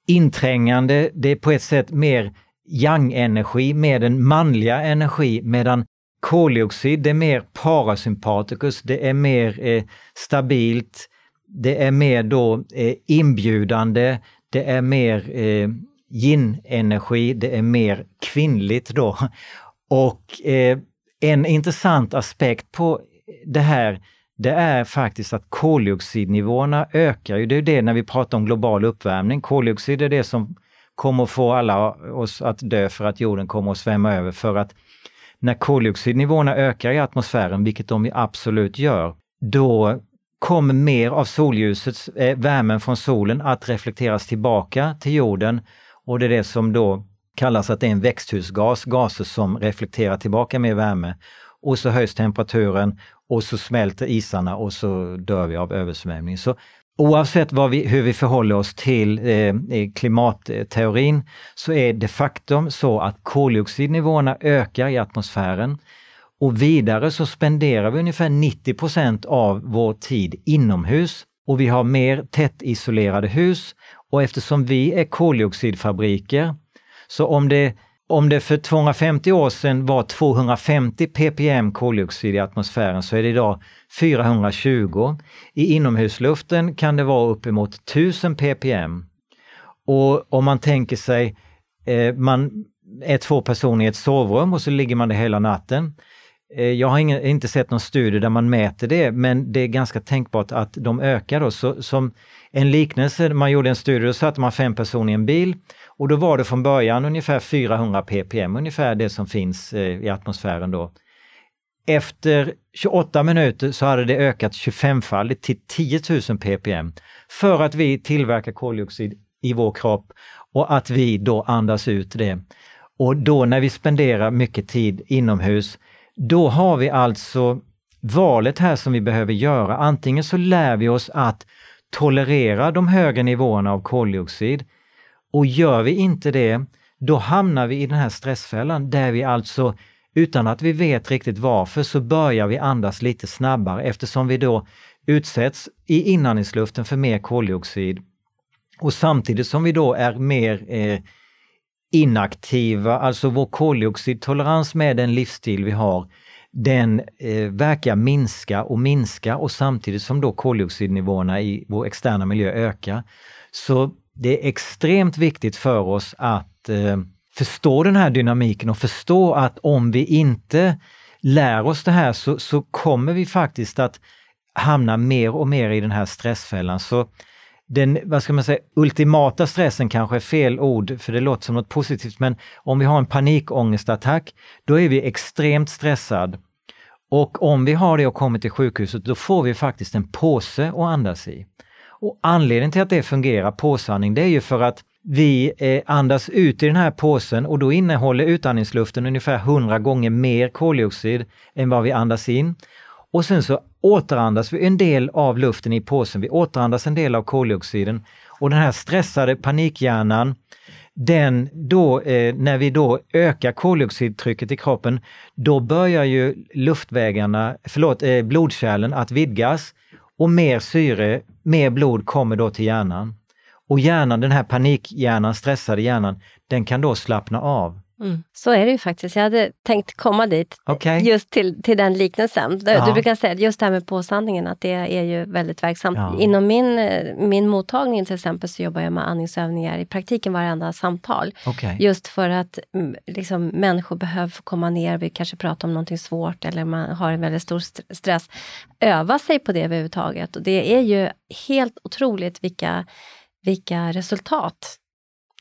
inträngande, det är på ett sätt mer yang-energi, mer den manliga energi, medan koldioxid, det är mer parasympaticus, det är mer eh, stabilt, det är mer då eh, inbjudande, det är mer eh, yin-energi, det är mer kvinnligt då. Och eh, en intressant aspekt på det här, det är faktiskt att koldioxidnivåerna ökar. Det är det när vi pratar om global uppvärmning. Koldioxid är det som kommer att få alla oss att dö för att jorden kommer att svämma över. För att när koldioxidnivåerna ökar i atmosfären, vilket de absolut gör, då kommer mer av solljusets, eh, värmen från solen, att reflekteras tillbaka till jorden och det är det som då kallas att det är en växthusgas, gaser som reflekterar tillbaka mer värme. Och så höjs temperaturen och så smälter isarna och så dör vi av översvämning. Så oavsett vi, hur vi förhåller oss till eh, eh klimatteorin så är det faktum så att koldioxidnivåerna ökar i atmosfären. Och vidare så spenderar vi ungefär 90% av vår tid inomhus och vi har mer tätt isolerade hus och eftersom vi är koldioxidfabriker så om det, om det för 250 år sedan var 250 ppm koldioxid i atmosfären så är det idag 420. I inomhusluften kan det vara uppemot 1000 ppm. Och om man tänker sig, eh, man är två personer i ett sovrum och så ligger man där hela natten eh, jag har ingen, inte sett någon studie där man mäter det, men det är ganska tänkbart att de ökar. Då. Så, som en liknelse, man gjorde en studie, då satte man fem personer i en bil och då var det från början ungefär 400 ppm, ungefär det som finns eh, i atmosfären då. Efter 28 minuter så hade det ökat 25-faldigt till 10 000 ppm för att vi tillverkar koldioxid i vår kropp och att vi då andas ut det. Och då när vi spenderar mycket tid inomhus då har vi alltså valet här som vi behöver göra. Antingen så lär vi oss att tolerera de högre nivåerna av koldioxid. Och gör vi inte det, då hamnar vi i den här stressfällan där vi alltså utan att vi vet riktigt varför så börjar vi andas lite snabbare eftersom vi då utsätts i inandningsluften för mer koldioxid. Och samtidigt som vi då är mer eh, inaktiva, alltså vår koldioxidtolerans med den livsstil vi har, den eh, verkar minska och minska och samtidigt som då koldioxidnivåerna i vår externa miljö ökar. Så det är extremt viktigt för oss att eh, förstå den här dynamiken och förstå att om vi inte lär oss det här så, så kommer vi faktiskt att hamna mer och mer i den här stressfällan. Så den, vad ska man säga, ultimata stressen kanske är fel ord för det låter som något positivt, men om vi har en panikångestattack, då är vi extremt stressad. Och om vi har det och kommer till sjukhuset, då får vi faktiskt en påse att andas i. Och anledningen till att det fungerar, påsandning, det är ju för att vi eh, andas ut i den här påsen och då innehåller utandningsluften ungefär 100 gånger mer koldioxid än vad vi andas in. Och sen så återandas vi en del av luften i påsen, vi återandas en del av koldioxiden och den här stressade panikhjärnan, den då, eh, när vi då ökar koldioxidtrycket i kroppen, då börjar ju luftvägarna, förlåt, eh, blodkärlen att vidgas och mer syre, mer blod kommer då till hjärnan. Och hjärnan, den här panikhjärnan, stressade hjärnan, den kan då slappna av. Mm. Så är det ju faktiskt. Jag hade tänkt komma dit, okay. just till, till den liknelsen. Du, ja. du brukar säga just det här med påsandningen, att det är ju väldigt verksamt. Ja. Inom min, min mottagning till exempel så jobbar jag med andningsövningar i praktiken varenda samtal. Okay. Just för att mm, liksom, människor behöver få komma ner, vi kanske pratar om någonting svårt eller man har en väldigt stor stress. Öva sig på det överhuvudtaget. Och det är ju helt otroligt vilka, vilka resultat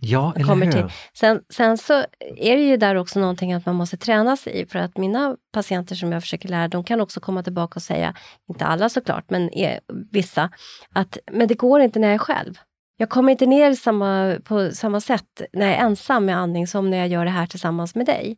Ja, eller kommer hur? Till. Sen, sen så är det ju där också någonting att man måste träna sig i, för att mina patienter som jag försöker lära, de kan också komma tillbaka och säga, inte alla såklart, men är, vissa, att men det går inte när jag är själv. Jag kommer inte ner samma, på samma sätt när jag är ensam med andning som när jag gör det här tillsammans med dig.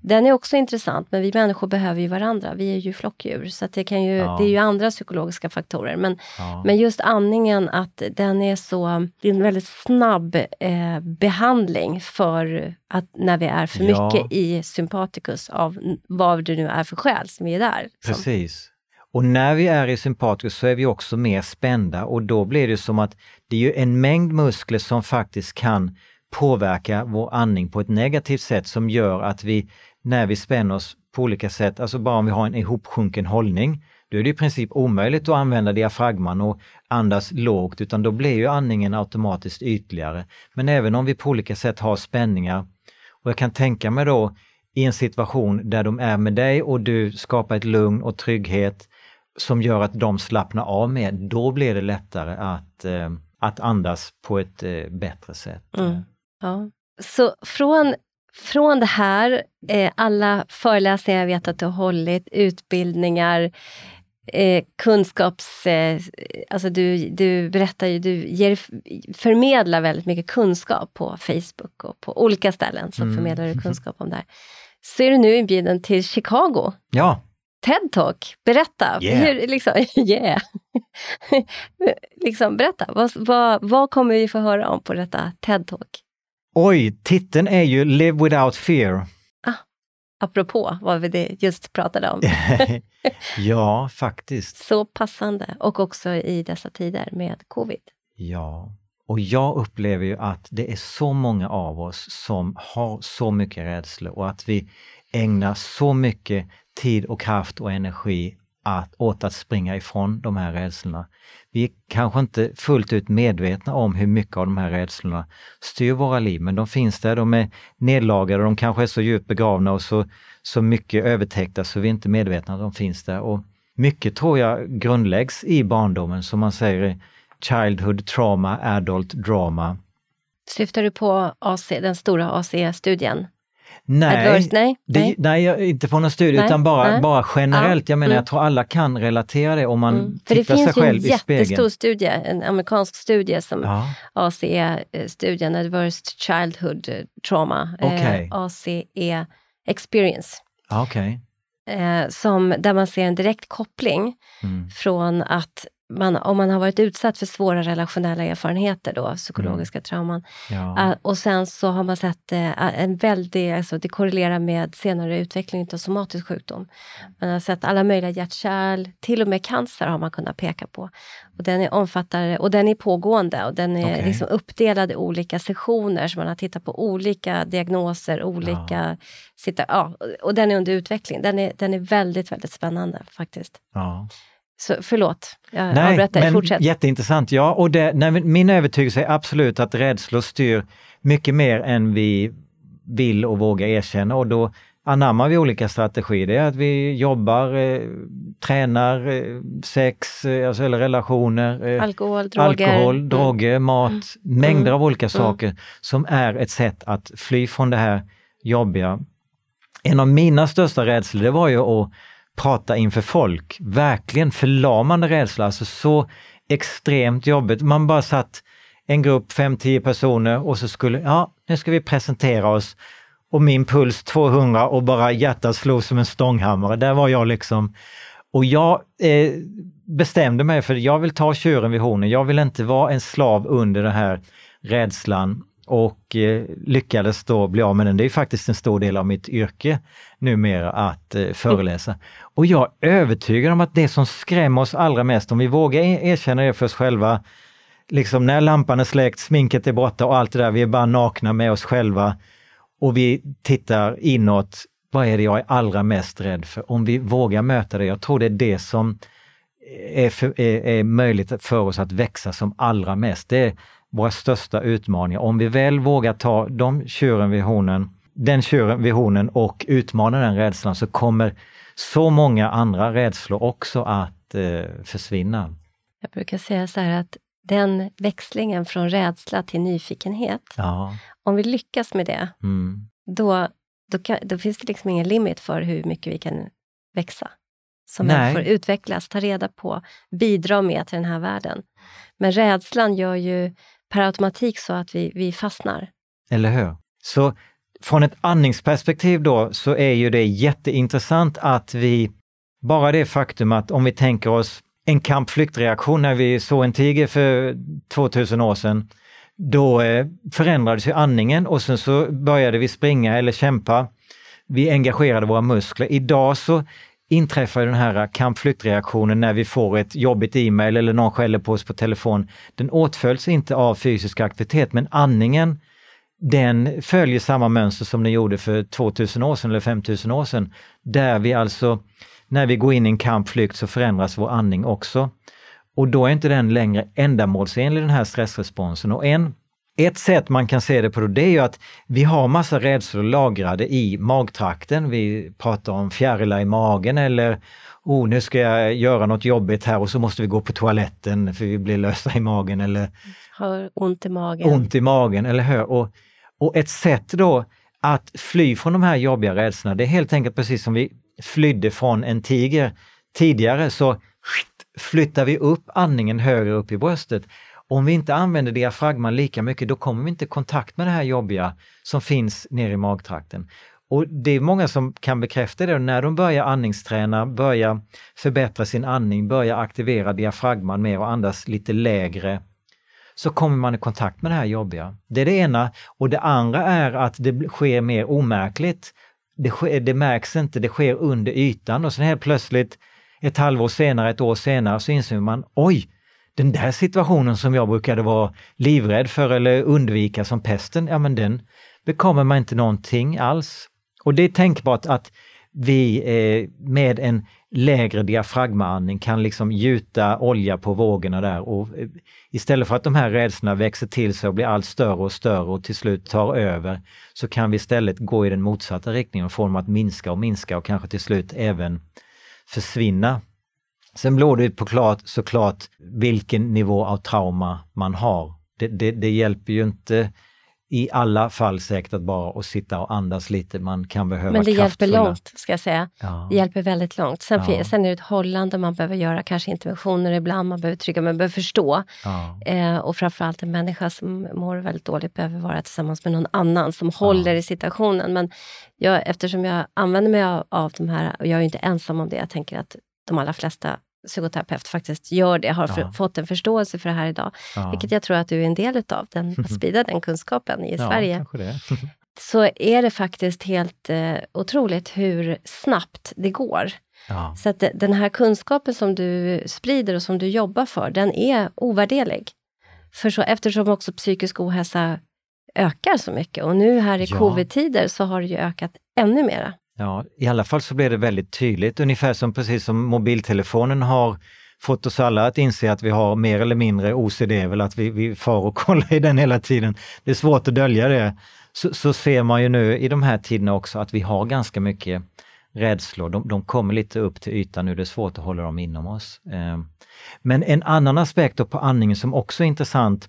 Den är också intressant, men vi människor behöver ju varandra. Vi är ju flockdjur, så det, kan ju, ja. det är ju andra psykologiska faktorer. Men, ja. men just andningen, att den är så... Det är en väldigt snabb eh, behandling för att när vi är för ja. mycket i sympaticus av vad det nu är för skäl som vi är där. Precis. Och när vi är i sympaticus så är vi också mer spända och då blir det som att det är ju en mängd muskler som faktiskt kan påverka vår andning på ett negativt sätt som gör att vi, när vi spänner oss på olika sätt, alltså bara om vi har en ihopsjunken hållning, då är det i princip omöjligt att använda diafragman och andas lågt, utan då blir ju andningen automatiskt ytligare. Men även om vi på olika sätt har spänningar, och jag kan tänka mig då i en situation där de är med dig och du skapar ett lugn och trygghet som gör att de slappnar av mer, då blir det lättare att, eh, att andas på ett eh, bättre sätt. Mm. Ja. Så från, från det här, eh, alla föreläsningar jag vet att du har hållit, utbildningar, eh, kunskaps... Eh, alltså du, du berättar ju, du ger, förmedlar väldigt mycket kunskap på Facebook och på olika ställen så mm. förmedlar du kunskap om det här. Så är du nu inbjuden till Chicago. Ja. TED-talk, berätta. Yeah. Hur, liksom, yeah. liksom, berätta, vad, vad, vad kommer vi få höra om på detta TED-talk? Oj, titeln är ju Live without fear. Ah, apropå vad vi just pratade om. ja, faktiskt. Så passande och också i dessa tider med covid. Ja, och jag upplever ju att det är så många av oss som har så mycket rädsla och att vi ägnar så mycket tid och kraft och energi att, åt att springa ifrån de här rädslorna. Vi är kanske inte fullt ut medvetna om hur mycket av de här rädslorna styr våra liv, men de finns där, de är nedlagade, de kanske är så djupt begravna och så, så mycket övertäckta så vi är inte medvetna att de finns där. Och mycket tror jag grundläggs i barndomen, som man säger Childhood Trauma, Adult Drama. Syftar du på AC, den stora ACE-studien? Nej, Adverse, nej, det, nej. nej, inte på någon studie nej, utan bara, nej. bara generellt. Ja. Jag menar, mm. jag tror alla kan relatera det om man mm. tittar sig själv i spegeln. det finns ju en jättestor studie, en amerikansk studie som ja. ACE-studien, Adverse Childhood Trauma, okay. eh, ACE Experience. Okay. Eh, som, där man ser en direkt koppling mm. från att man, om man har varit utsatt för svåra relationella erfarenheter, då, psykologiska mm. trauman, ja. uh, och sen så har man sett uh, en väldig, alltså det korrelerar med senare utveckling av somatisk sjukdom. Man har sett alla möjliga hjärtkärl, till och med cancer har man kunnat peka på. Och den är omfattar, och den är pågående och den är okay. liksom uppdelad i olika sessioner, så man har tittat på olika diagnoser, olika... Ja. Sitta, ja, och den är under utveckling. Den är, den är väldigt, väldigt spännande faktiskt. Ja. Så, förlåt, jag nej, avbröt dig. Fortsätt. Jätteintressant. Ja, och det, nej, min övertygelse är absolut att rädslor styr mycket mer än vi vill och vågar erkänna och då anammar vi olika strategier. Det är att vi jobbar, eh, tränar, eh, sex, eh, alltså, eller relationer, eh, alkohol, droger, alkohol, mm. droger mat, mm. mängder av olika mm. saker som är ett sätt att fly från det här jobbiga. En av mina största rädslor det var ju att prata inför folk. Verkligen förlamande rädsla, alltså så extremt jobbigt. Man bara satt en grupp, 5-10 personer och så skulle, ja, nu ska vi presentera oss. Och min puls 200 och bara hjärtat slog som en stånghammare. Där var jag liksom. Och jag eh, bestämde mig för att jag vill ta tjuren vid hornen. Jag vill inte vara en slav under den här rädslan och eh, lyckades då bli av med den. Det är faktiskt en stor del av mitt yrke numera att eh, föreläsa. Och jag är övertygad om att det som skrämmer oss allra mest, om vi vågar e-, erkänna det för oss själva, liksom när lampan är släckt, sminket är borta och allt det där, vi är bara nakna med oss själva och vi tittar inåt. Vad är det jag är allra mest rädd för? Om vi vågar möta det, jag tror det är det som eh, är, för, är, är möjligt för oss att växa som allra mest. Det är våra största utmaningar. Om vi väl vågar ta de tjuren vid hornen, den tjuren vid hornen och utmana den rädslan så kommer så många andra rädslor också att eh, försvinna. Jag brukar säga så här att den växlingen från rädsla till nyfikenhet, ja. om vi lyckas med det, mm. då, då, kan, då, finns det liksom ingen limit för hur mycket vi kan växa som Nej. människor, utvecklas, ta reda på, bidra med till den här världen. Men rädslan gör ju per automatik så att vi, vi fastnar. Eller hur? Så från ett andningsperspektiv då så är ju det jätteintressant att vi, bara det faktum att om vi tänker oss en kampflyktreaktion när vi såg en tiger för 2000 år sedan, då eh, förändrades ju andningen och sen så började vi springa eller kämpa. Vi engagerade våra muskler. Idag så inträffar den här kampflyktreaktionen när vi får ett jobbigt e-mail eller någon skäller på oss på telefon. Den åtföljs inte av fysisk aktivitet men andningen den följer samma mönster som den gjorde för 2000 år sedan eller 5000 år sedan. Där vi alltså, när vi går in i en kampflykt så förändras vår andning också. Och då är inte den längre ändamålsenlig den här stressresponsen. Och en ett sätt man kan se det på det är ju att vi har massa rädslor lagrade i magtrakten. Vi pratar om fjärilar i magen eller oh, nu ska jag göra något jobbigt här och så måste vi gå på toaletten för vi blir lösa i magen eller har ont i magen. Ont i magen, eller hur? Och, och ett sätt då att fly från de här jobbiga rädslorna, det är helt enkelt precis som vi flydde från en tiger tidigare så flyttar vi upp andningen högre upp i bröstet om vi inte använder diafragman lika mycket, då kommer vi inte i kontakt med det här jobbiga som finns nere i magtrakten. Och det är många som kan bekräfta det, när de börjar andningsträna, börjar förbättra sin andning, börjar aktivera diafragman mer och andas lite lägre, så kommer man i kontakt med det här jobbiga. Det är det ena. Och det andra är att det sker mer omärkligt. Det, sker, det märks inte, det sker under ytan och sen helt plötsligt ett halvår senare, ett år senare så inser man, oj, den där situationen som jag brukade vara livrädd för eller undvika som pesten, ja men den bekommer man inte någonting alls. Och det är tänkbart att vi eh, med en lägre diafragmaandning kan liksom gjuta olja på vågorna där och eh, istället för att de här rädslorna växer till sig och blir allt större och större och till slut tar över så kan vi istället gå i den motsatta riktningen och få dem att minska och minska och kanske till slut även försvinna. Sen beror det på klart, såklart vilken nivå av trauma man har. Det, det, det, hjälper ju inte i alla fall säkert att bara att sitta och andas lite. Man kan behöva Men det kraftfulla... hjälper långt, ska jag säga. Ja. Det hjälper väldigt långt. Sen, ja. sen är det ett hållande, man behöver göra kanske interventioner ibland, man behöver trycka, man behöver förstå. Ja. Eh, och framförallt en människa som mår väldigt dåligt behöver vara tillsammans med någon annan som håller i situationen. Men jag, eftersom jag använder mig av, av de här, och jag är inte ensam om det, jag tänker att de allra flesta psykoterapeut faktiskt gör det, har Ja. fått en förståelse för det här idag. Ja. Vilket jag tror att du är en del utav, den, att sprida den kunskapen i ja, Sverige. Så är det faktiskt helt eh, otroligt hur snabbt det går. Så att den här kunskapen som du sprider och som du jobbar för, den är ovärderlig. För så, eftersom också psykisk ohälsa ökar så mycket och nu här i covid-tider så har det ju ökat ännu mera. Ja, i alla fall så blir det väldigt tydligt, ungefär som precis som mobiltelefonen har fått oss alla att inse att vi har mer eller mindre OCD, väl att vi, vi far och kollar i den hela tiden. Det är svårt att dölja det. Så, så ser man ju nu i de här tiderna också att vi har ganska mycket rädslor. De, de kommer lite upp till ytan nu, det är svårt att hålla dem inom oss. Ehm, men en annan aspekt på andningen som också är intressant,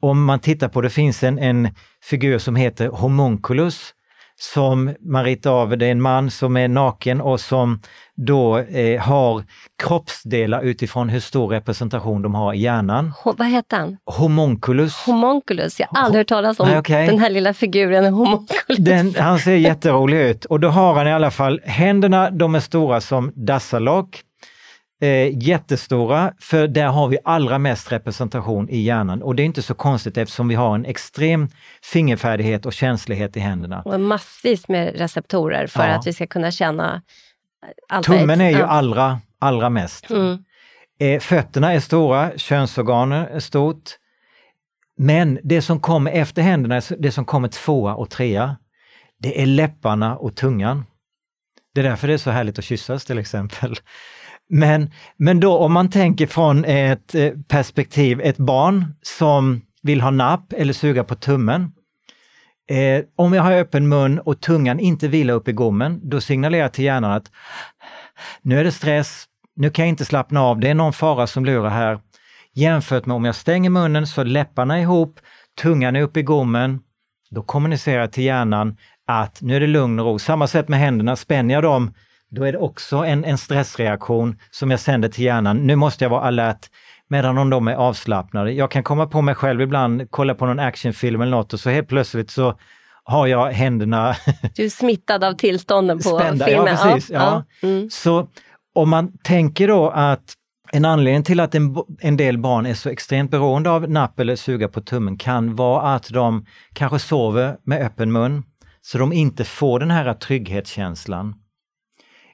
om man tittar på, det finns en, en figur som heter homunculus, som man ritar av, det är en man som är naken och som då eh, har kroppsdelar utifrån hur stor representation de har i hjärnan. Ho, vad heter han? Homunculus. Homunculus. Jag har aldrig hört talas om Nej, okej. den här lilla figuren, homunculus. Den, han ser jätterolig ut och då har han i alla fall händerna, de är stora som dassalock. Eh, jättestora, för där har vi allra mest representation i hjärnan och det är inte så konstigt eftersom vi har en extrem fingerfärdighet och känslighet i händerna. Och massvis med receptorer för Ja. att vi ska kunna känna allt Tummen är ju allra, allra mest. Mm. Eh, fötterna är stora, könsorganen är stort. Men det som kommer efter händerna, det som kommer tvåa och trea, det är läpparna och tungan. Det är därför det är så härligt att kyssas till exempel. Men, men då om man tänker från ett eh, perspektiv, ett barn som vill ha napp eller suga på tummen. Eh, om jag har öppen mun och tungan inte vilar upp i gommen, då signalerar jag till hjärnan att nu är det stress, nu kan jag inte slappna av, det är någon fara som lurar här. Jämfört med om jag stänger munnen så läpparna är ihop, tungan är uppe i gommen, då kommunicerar jag till hjärnan att nu är det lugn och ro. Samma sätt med händerna, spänner jag dem, då är det också en, en stressreaktion som jag sänder till hjärnan. Nu måste jag vara alert medan om de är avslappnade. Jag kan komma på mig själv ibland, kolla på någon actionfilm eller något och så helt plötsligt så har jag händerna Du är smittad av tillstånden på Spända, filmen. ja, precis, ja. Mm. Så om man tänker då att en anledning till att en, en del barn är så extremt beroende av napp eller suga på tummen kan vara att de kanske sover med öppen mun, så de inte får den här trygghetskänslan.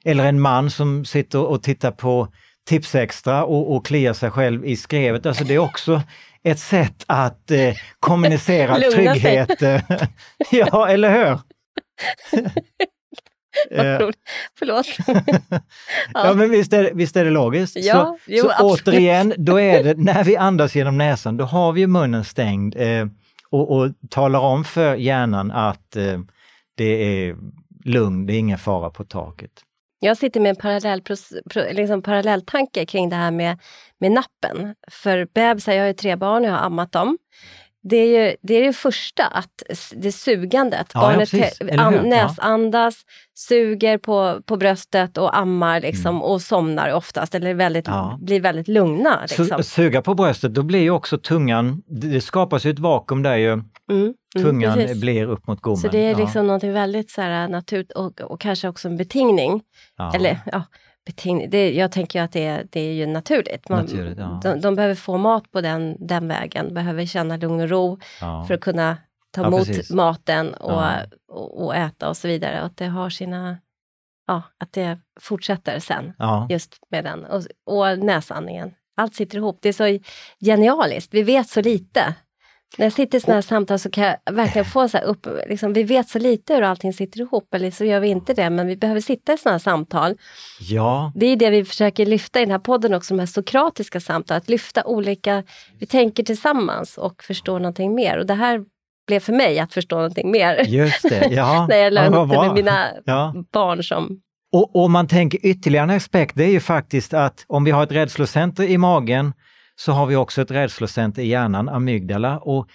Eller en man som sitter och tittar på Tipsextra och, och kliar sig själv i skrevet. Alltså det är också ett sätt att eh, kommunicera trygghet. ja, eller hur? Eh. Förlåt. Ja, men visst är, det- visst är det logiskt? Ja, så jo, så återigen, då är det när vi andas genom näsan, då har vi munnen stängd eh, och, och talar om för hjärnan att eh, det är lugn, det är ingen fara på taket. Jag sitter med en parallell, liksom parallelltanke kring det här med, med nappen. För bebisar, jag har ju tre barn, och jag har ammat dem. Det är ju det, är det första, att det sugandet. Ja, ja, Barnet? Ja. näsandas, suger på, på bröstet och ammar liksom, och somnar oftast, eller väldigt, Mm. Ja. blir väldigt lugna. Liksom. att suga på bröstet, då blir ju också tungan, det skapas ju ett vakuum där ju, Mm, mm, tungan precis. blir upp mot gommen. Så det är Ja, liksom någonting väldigt så här, naturligt och, och kanske också en betingning. ja. Eller ja. Det, jag tänker att det, är- det är ju naturligt. Man, Naturligt, ja. de, de behöver få mat på den, den vägen, behöver känna lugn och ro ja. för att kunna ta Ja, emot precis. maten och, och, och äta och så vidare. Och att det har sina, ja, att det fortsätter sen just med den. Och, och näsandningen. Allt sitter ihop. Det är så genialiskt. Vi vet så lite. När jag sitter i sådana här samtal så kan jag verkligen få så upp, liksom, vi vet så lite hur allting sitter ihop, eller så gör vi inte det, men vi behöver sitta i sådana här samtal. ja. Det är det vi försöker lyfta i den här podden också, de här sokratiska samtalen, att lyfta olika, vi tänker tillsammans och förstår någonting mer. Och det här blev för mig att förstå någonting mer. just det. Ja. när jag Ja, lärde vad mig bra. med mina Ja. barn som... Och om man tänker ytterligare en aspekt, det är ju faktiskt att om vi har ett rädslocenter i magen så har vi också ett rädslocenter i hjärnan, amygdala. Och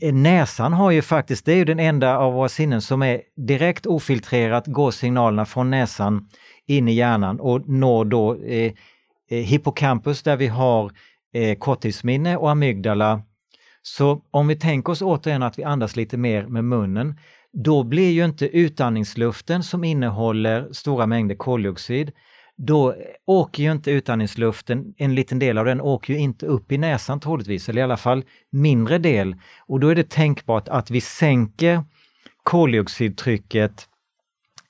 eh, näsan har ju faktiskt, det är ju den enda av våra sinnen som är direkt ofiltrerat, går signalerna från näsan in i hjärnan och når då eh, eh, hippocampus där vi har eh, korttidsminne och amygdala. Så om vi tänker oss återigen att vi andas lite mer med munnen, då blir ju inte utandningsluften som innehåller stora mängder koldioxid, då eh, åker ju inte utandningsluften, en liten del av den åker ju inte upp i näsan troligtvis, eller i alla fall mindre del. Och då är det tänkbart att vi sänker koldioxidtrycket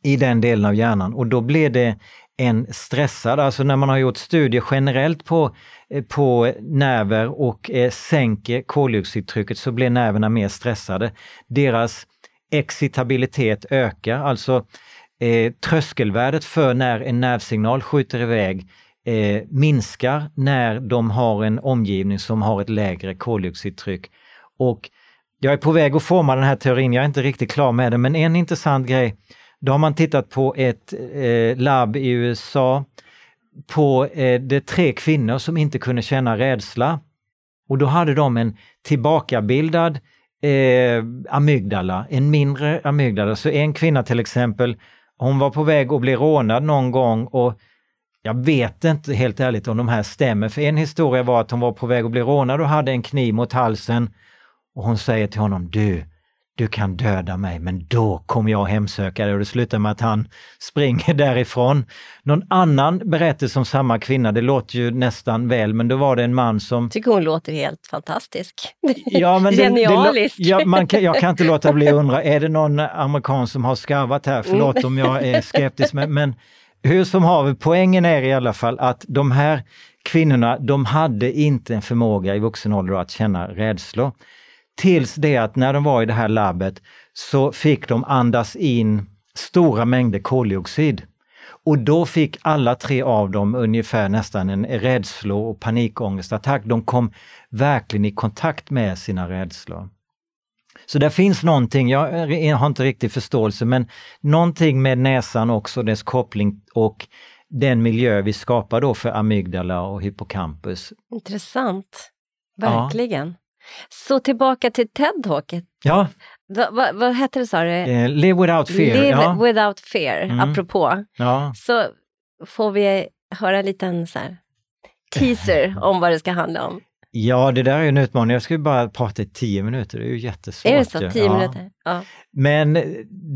i den delen av hjärnan och då blir det en stressad, alltså när man har gjort studier generellt på, eh, på nerver och eh, sänker koldioxidtrycket så blir nerverna mer stressade. Deras excitabilitet ökar, alltså eh, tröskelvärdet för när en nervsignal skjuter iväg eh, minskar när de har en omgivning som har ett lägre koldioxidtryck. Och jag är på väg att forma den här teorin, jag är inte riktigt klar med den, men en intressant grej, då har man tittat på ett eh, labb i USA på eh, det tre kvinnor som inte kunde känna rädsla. Och då hade de en tillbakabildad eh, amygdala, en mindre amygdala. Så en kvinna till exempel hon var på väg att bli rånad någon gång och jag vet inte helt ärligt om de här stämmer. För en historia var att hon var på väg att bli rånad och hade en kniv mot halsen. Och hon säger till honom, du, du kan döda mig men då kommer jag hemsöka dig och det slutar med att han springer därifrån. Någon annan berättelse om samma kvinna, det låter ju nästan väl, men då var det en man som... tycker hon låter helt fantastisk. Ja, men det, Genialisk! Det, ja, man kan, jag kan inte låta bli att undra, är det någon amerikan som har skarvat här? Förlåt mm. om jag är skeptisk, men, men hur som haver, poängen är i alla fall att de här kvinnorna, de hade inte en förmåga i vuxen ålder att känna rädslor. Tills det att när de var i det här labbet så fick de andas in stora mängder koldioxid. Och då fick alla tre av dem ungefär nästan en rädslo och panikångestattack. De kom verkligen i kontakt med sina rädslor. Så det finns någonting, jag har inte riktigt förståelse, men någonting med näsan också, dess koppling och den miljö vi skapar då för amygdala och hippocampus. Intressant, verkligen. Ja. Så tillbaka till TED-talket. Ja. Va, va, vad hette det sa du? Eh, live without fear. Live ja. without fear, mm. apropå. Ja. Så får vi höra en liten så här, teaser om vad det ska handla om. Ja, det där är en utmaning. Jag ska ju bara prata i tio minuter, det är ju jättesvårt. Är det så? Tio ja. minuter? Ja. Men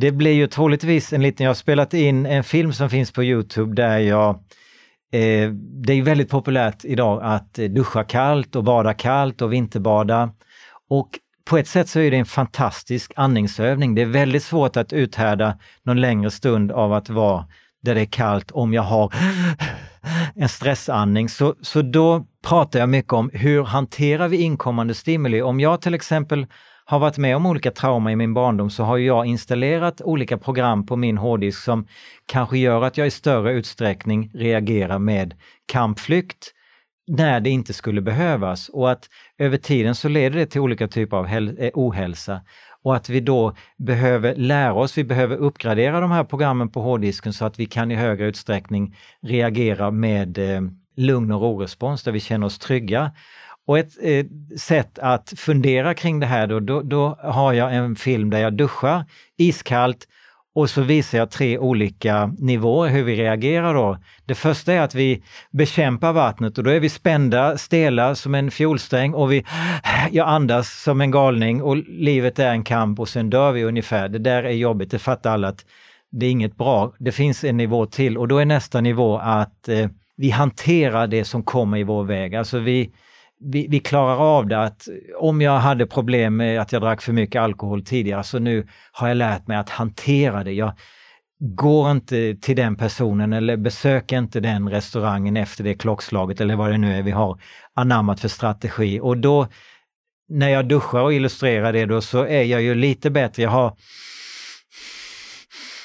det blir ju troligtvis en liten, jag har spelat in en film som finns på Youtube där jag Eh, det är väldigt populärt idag att duscha kallt och bada kallt och vinterbada. Och på ett sätt så är det en fantastisk andningsövning. Det är väldigt svårt att uthärda någon längre stund av att vara där det är kallt om jag har en stressandning. Så, så då pratar jag mycket om hur hanterar vi inkommande stimuli? Om jag till exempel har varit med om olika trauma i min barndom så har jag installerat olika program på min hårddisk som kanske gör att jag i större utsträckning reagerar med kampflykt när det inte skulle behövas och att över tiden så leder det till olika typer av eh, ohälsa och att vi då behöver lära oss, vi behöver uppgradera de här programmen på hårddisken så att vi kan i högre utsträckning reagera med eh, lugn och ro-respons där vi känner oss trygga. Och ett eh, sätt att fundera kring det här då, då, då, har jag en film där jag duschar iskallt och så visar jag tre olika nivåer hur vi reagerar då. Det första är att vi bekämpar vattnet och då är vi spända, stela som en fiolsträng och vi, jag andas som en galning och livet är en kamp och sen dör vi ungefär. Det där är jobbigt, det fattar alla att det är inget bra. Det finns en nivå till och då är nästa nivå att eh, vi hanterar det som kommer i vår väg. Alltså vi, vi, vi, klarar av det att om jag hade problem med att jag drack för mycket alkohol tidigare så nu har jag lärt mig att hantera det. Jag går inte till den personen eller besöker inte den restaurangen efter det klockslaget eller vad det nu är vi har anammat för strategi och då när jag duschar och illustrerar det då så är jag ju lite bättre. Jag har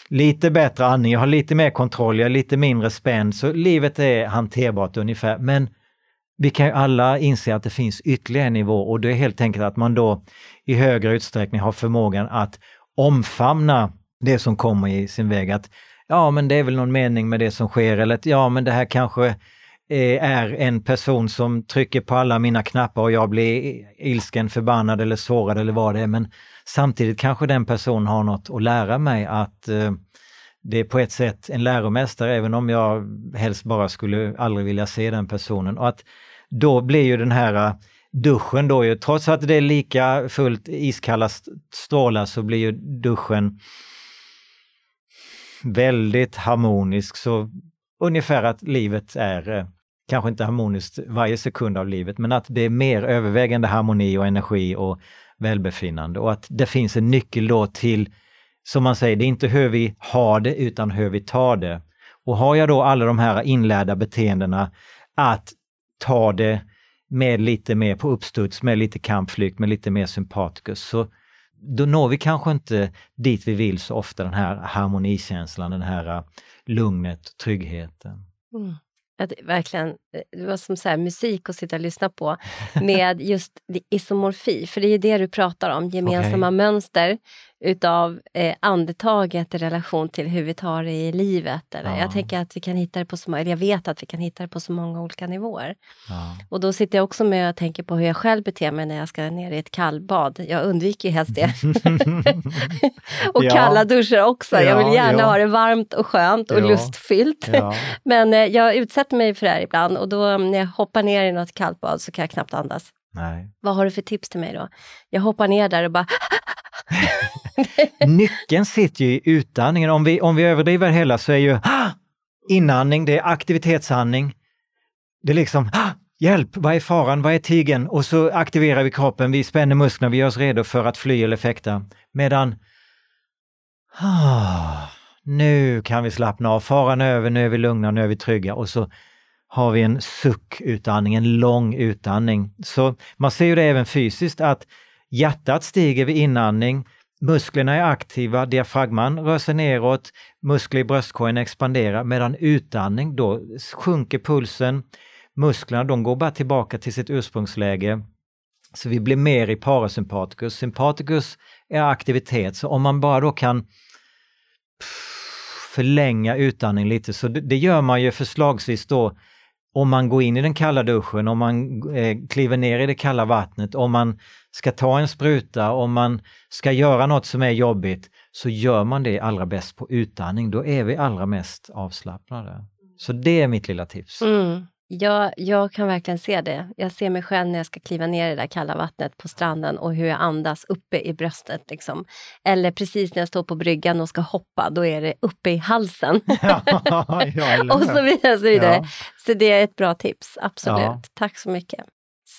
lite bättre andning, jag har lite mer kontroll, jag är lite mindre spänd så livet är hanterbart ungefär. Men vi kan ju alla inse att det finns ytterligare en nivå och det är helt enkelt att man då i högre utsträckning har förmågan att omfamna det som kommer i sin väg. Att ja, men det är väl någon mening med det som sker eller att ja, men det här kanske eh, är en person som trycker på alla mina knappar och jag blir ilsken, förbannad eller sårad eller vad det är. Men samtidigt kanske den personen har något att lära mig att eh, det är på ett sätt en läromästare även om jag helst bara skulle aldrig vilja se den personen. Och att då blir ju den här äh, duschen då ju, trots att det är lika fullt iskalla strålar så blir ju duschen väldigt harmonisk. Så ungefär att livet är äh, kanske inte harmoniskt varje sekund av livet, men att det är mer övervägande harmoni och energi och välbefinnande och att det finns en nyckel då till, som man säger, det är inte hur vi har det utan hur vi tar det. Och har jag då alla de här inlärda beteendena att ta det med lite mer på uppstuds, med lite kampflykt, med lite mer sympatikus, så då når vi kanske inte dit vi vill så ofta, den här harmonikänslan, den här äh, lugnet, tryggheten. Mm. Att, verkligen, det var som så musik att sitta och lyssna på med just isomorfi, för det är det du pratar om, gemensamma okay. mönster utav eh, andetaget i relation till hur vi tar det i livet. Eller? Ja. Jag tänker att vi kan hitta det på så eller jag vet att vi kan hitta det på så många olika nivåer. Ja. Och då sitter jag också med och tänker på hur jag själv beter mig när jag ska ner i ett kallbad. Jag undviker ju helst det. och ja. kalla duschar också. jag vill gärna ha det varmt och skönt och lustfyllt. Men eh, jag utsätter mig för det här ibland och då när jag hoppar ner i något kallt bad så kan jag knappt andas. Nej. Vad har du för tips till mig då? Jag hoppar ner där och bara Nyckeln sitter ju i utandningen. Om vi, om vi överdriver hela så är ju inandning, det är aktivitetsandning. Det är liksom Hjälp, vad är faran, vad är tigen? Och så aktiverar vi kroppen, vi spänner musklerna, vi gör oss redo för att fly eller fäkta. Medan nu kan vi slappna av, faran är över, nu är vi lugna, nu är vi trygga och så har vi en suckutandning, en lång utandning. Så man ser ju det även fysiskt att Hjärtat stiger vid inandning, musklerna är aktiva, diafragman rör sig neråt, muskler i bröstkorgen expanderar medan utandning då sjunker pulsen, musklerna de går bara tillbaka till sitt ursprungsläge. Så vi blir mer i parasympaticus. Sympaticus är aktivitet, så om man bara då kan förlänga utandning lite, så det, det gör man ju förslagsvis då om man går in i den kalla duschen, om man eh, kliver ner i det kalla vattnet, om man ska ta en spruta, om man ska göra något som är jobbigt, så gör man det allra bäst på utandning. Då är vi allra mest avslappnade. Så det är mitt lilla tips. Mm. Jag, jag kan verkligen se det. Jag ser mig själv när jag ska kliva ner i det där kalla vattnet på stranden och hur jag andas uppe i bröstet. Liksom. Eller precis när jag står på bryggan och ska hoppa, då är det uppe i halsen. Ja, och så vidare. Så, vidare. Ja. så det är ett bra tips, absolut. Ja. Tack så mycket.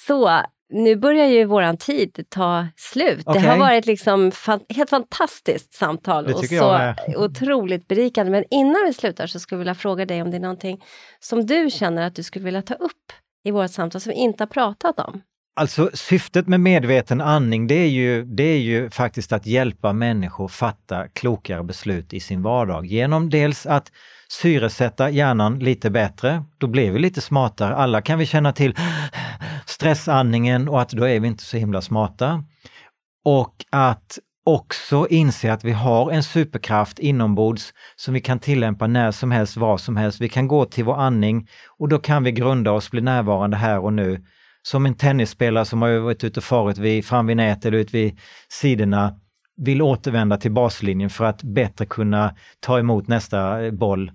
Så nu börjar ju våran tid ta slut. Okay. Det har varit liksom fan, helt fantastiskt samtal och så otroligt berikande. Men innan vi slutar så skulle jag vilja fråga dig om det är någonting som du känner att du skulle vilja ta upp i vårt samtal som vi inte har pratat om. Alltså syftet med medveten andning det är, ju, det är ju faktiskt att hjälpa människor fatta klokare beslut i sin vardag genom dels att syresätta hjärnan lite bättre. Då blir vi lite smartare. Alla kan vi känna till stressandningen och att då är vi inte så himla smarta. Och att också inse att vi har en superkraft inombords som vi kan tillämpa när som helst, var som helst. Vi kan gå till vår andning och då kan vi grunda oss, bli närvarande här och nu. Som en tennisspelare som har varit ute och farit vid, fram vid nätet eller ut vid sidorna vill återvända till baslinjen för att bättre kunna ta emot nästa eh, boll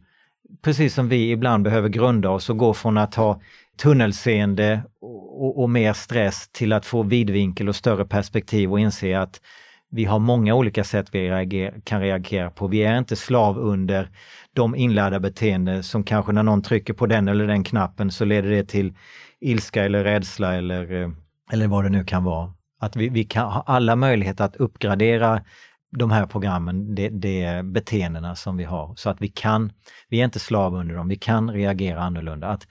precis som vi ibland behöver grunda oss och gå från att ha tunnelseende och, och, mer stress till att få vidvinkel och större perspektiv och inse att vi har många olika sätt vi reager, kan reagera på. Vi är inte slav under de inlärda beteenden som kanske när någon trycker på den eller den knappen så leder det till ilska eller rädsla eller, eh, eller vad det nu kan vara. Att vi, vi kan ha alla möjligheter att uppgradera de här programmen, de, de beteendena som vi har. Så att vi kan, vi är inte slav under dem, vi kan reagera annorlunda. Att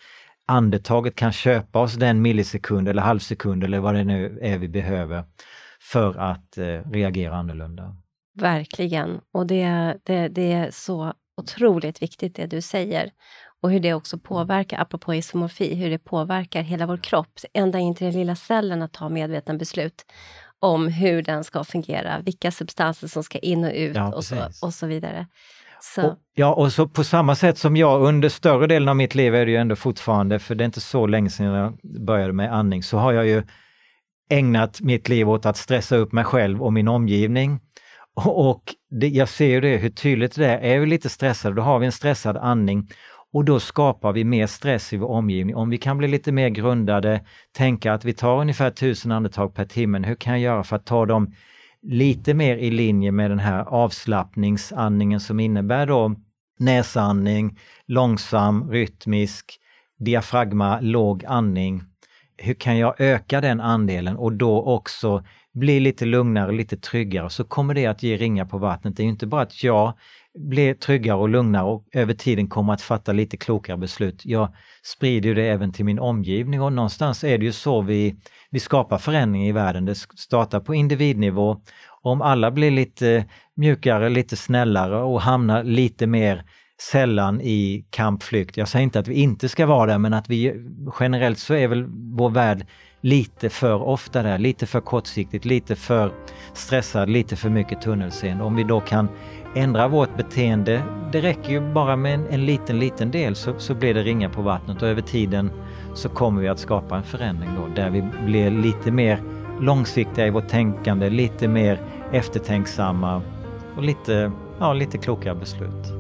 andetaget kan köpa oss den millisekund eller halvsekund eller vad det nu är vi behöver för att eh, reagera annorlunda. Verkligen, och det, det, det är så otroligt viktigt det du säger. Och hur det också påverkar, apropå isomorfi, hur det påverkar hela vår kropp, ända in till den lilla cellen att ta medvetna beslut om hur den ska fungera, vilka substanser som ska in och ut ja, och, så, och så vidare. Så. Och, ja, och så på samma sätt som jag under större delen av mitt liv är det ju ändå fortfarande, för det är inte så länge sedan jag började med andning, så har jag ju ägnat mitt liv åt att stressa upp mig själv och min omgivning. Och, det, jag ser ju det, hur tydligt det är. Är vi lite stressade, då har vi en stressad andning och då skapar vi mer stress i vår omgivning. Om vi kan bli lite mer grundade, tänka att vi tar ungefär tusen andetag per timme. Hur kan jag göra för att ta dem lite mer i linje med den här avslappningsandningen som innebär då näsandning, långsam, rytmisk, diafragma, låg andning. Hur kan jag öka den andelen och då också bli lite lugnare, lite tryggare, så kommer det att ge ringar på vattnet. Det är inte bara att jag blir tryggare och lugnare och över tiden kommer att fatta lite klokare beslut. Jag sprider det även till min omgivning och någonstans är det ju så vi, vi skapar förändring i världen. Det startar på individnivå. Om alla blir lite mjukare, lite snällare och hamnar lite mer sällan i kampflykt. Jag säger inte att vi inte ska vara där men att vi generellt så är väl vår värld lite för ofta där, lite för kortsiktigt, lite för stressad, lite för mycket tunnelseende. Om vi då kan ändra vårt beteende, det räcker ju bara med en, en liten, liten del så, så blir det ringar på vattnet och över tiden så kommer vi att skapa en förändring då där vi blir lite mer långsiktiga i vårt tänkande, lite mer eftertänksamma och lite, ja, lite klokare beslut.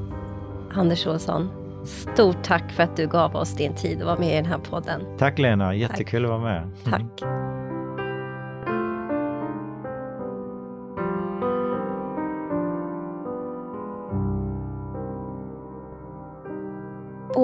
Anders Olsson, stort tack för att du gav oss din tid och var med i den här podden. Tack Lena, jättekul tack. att vara med. Tack.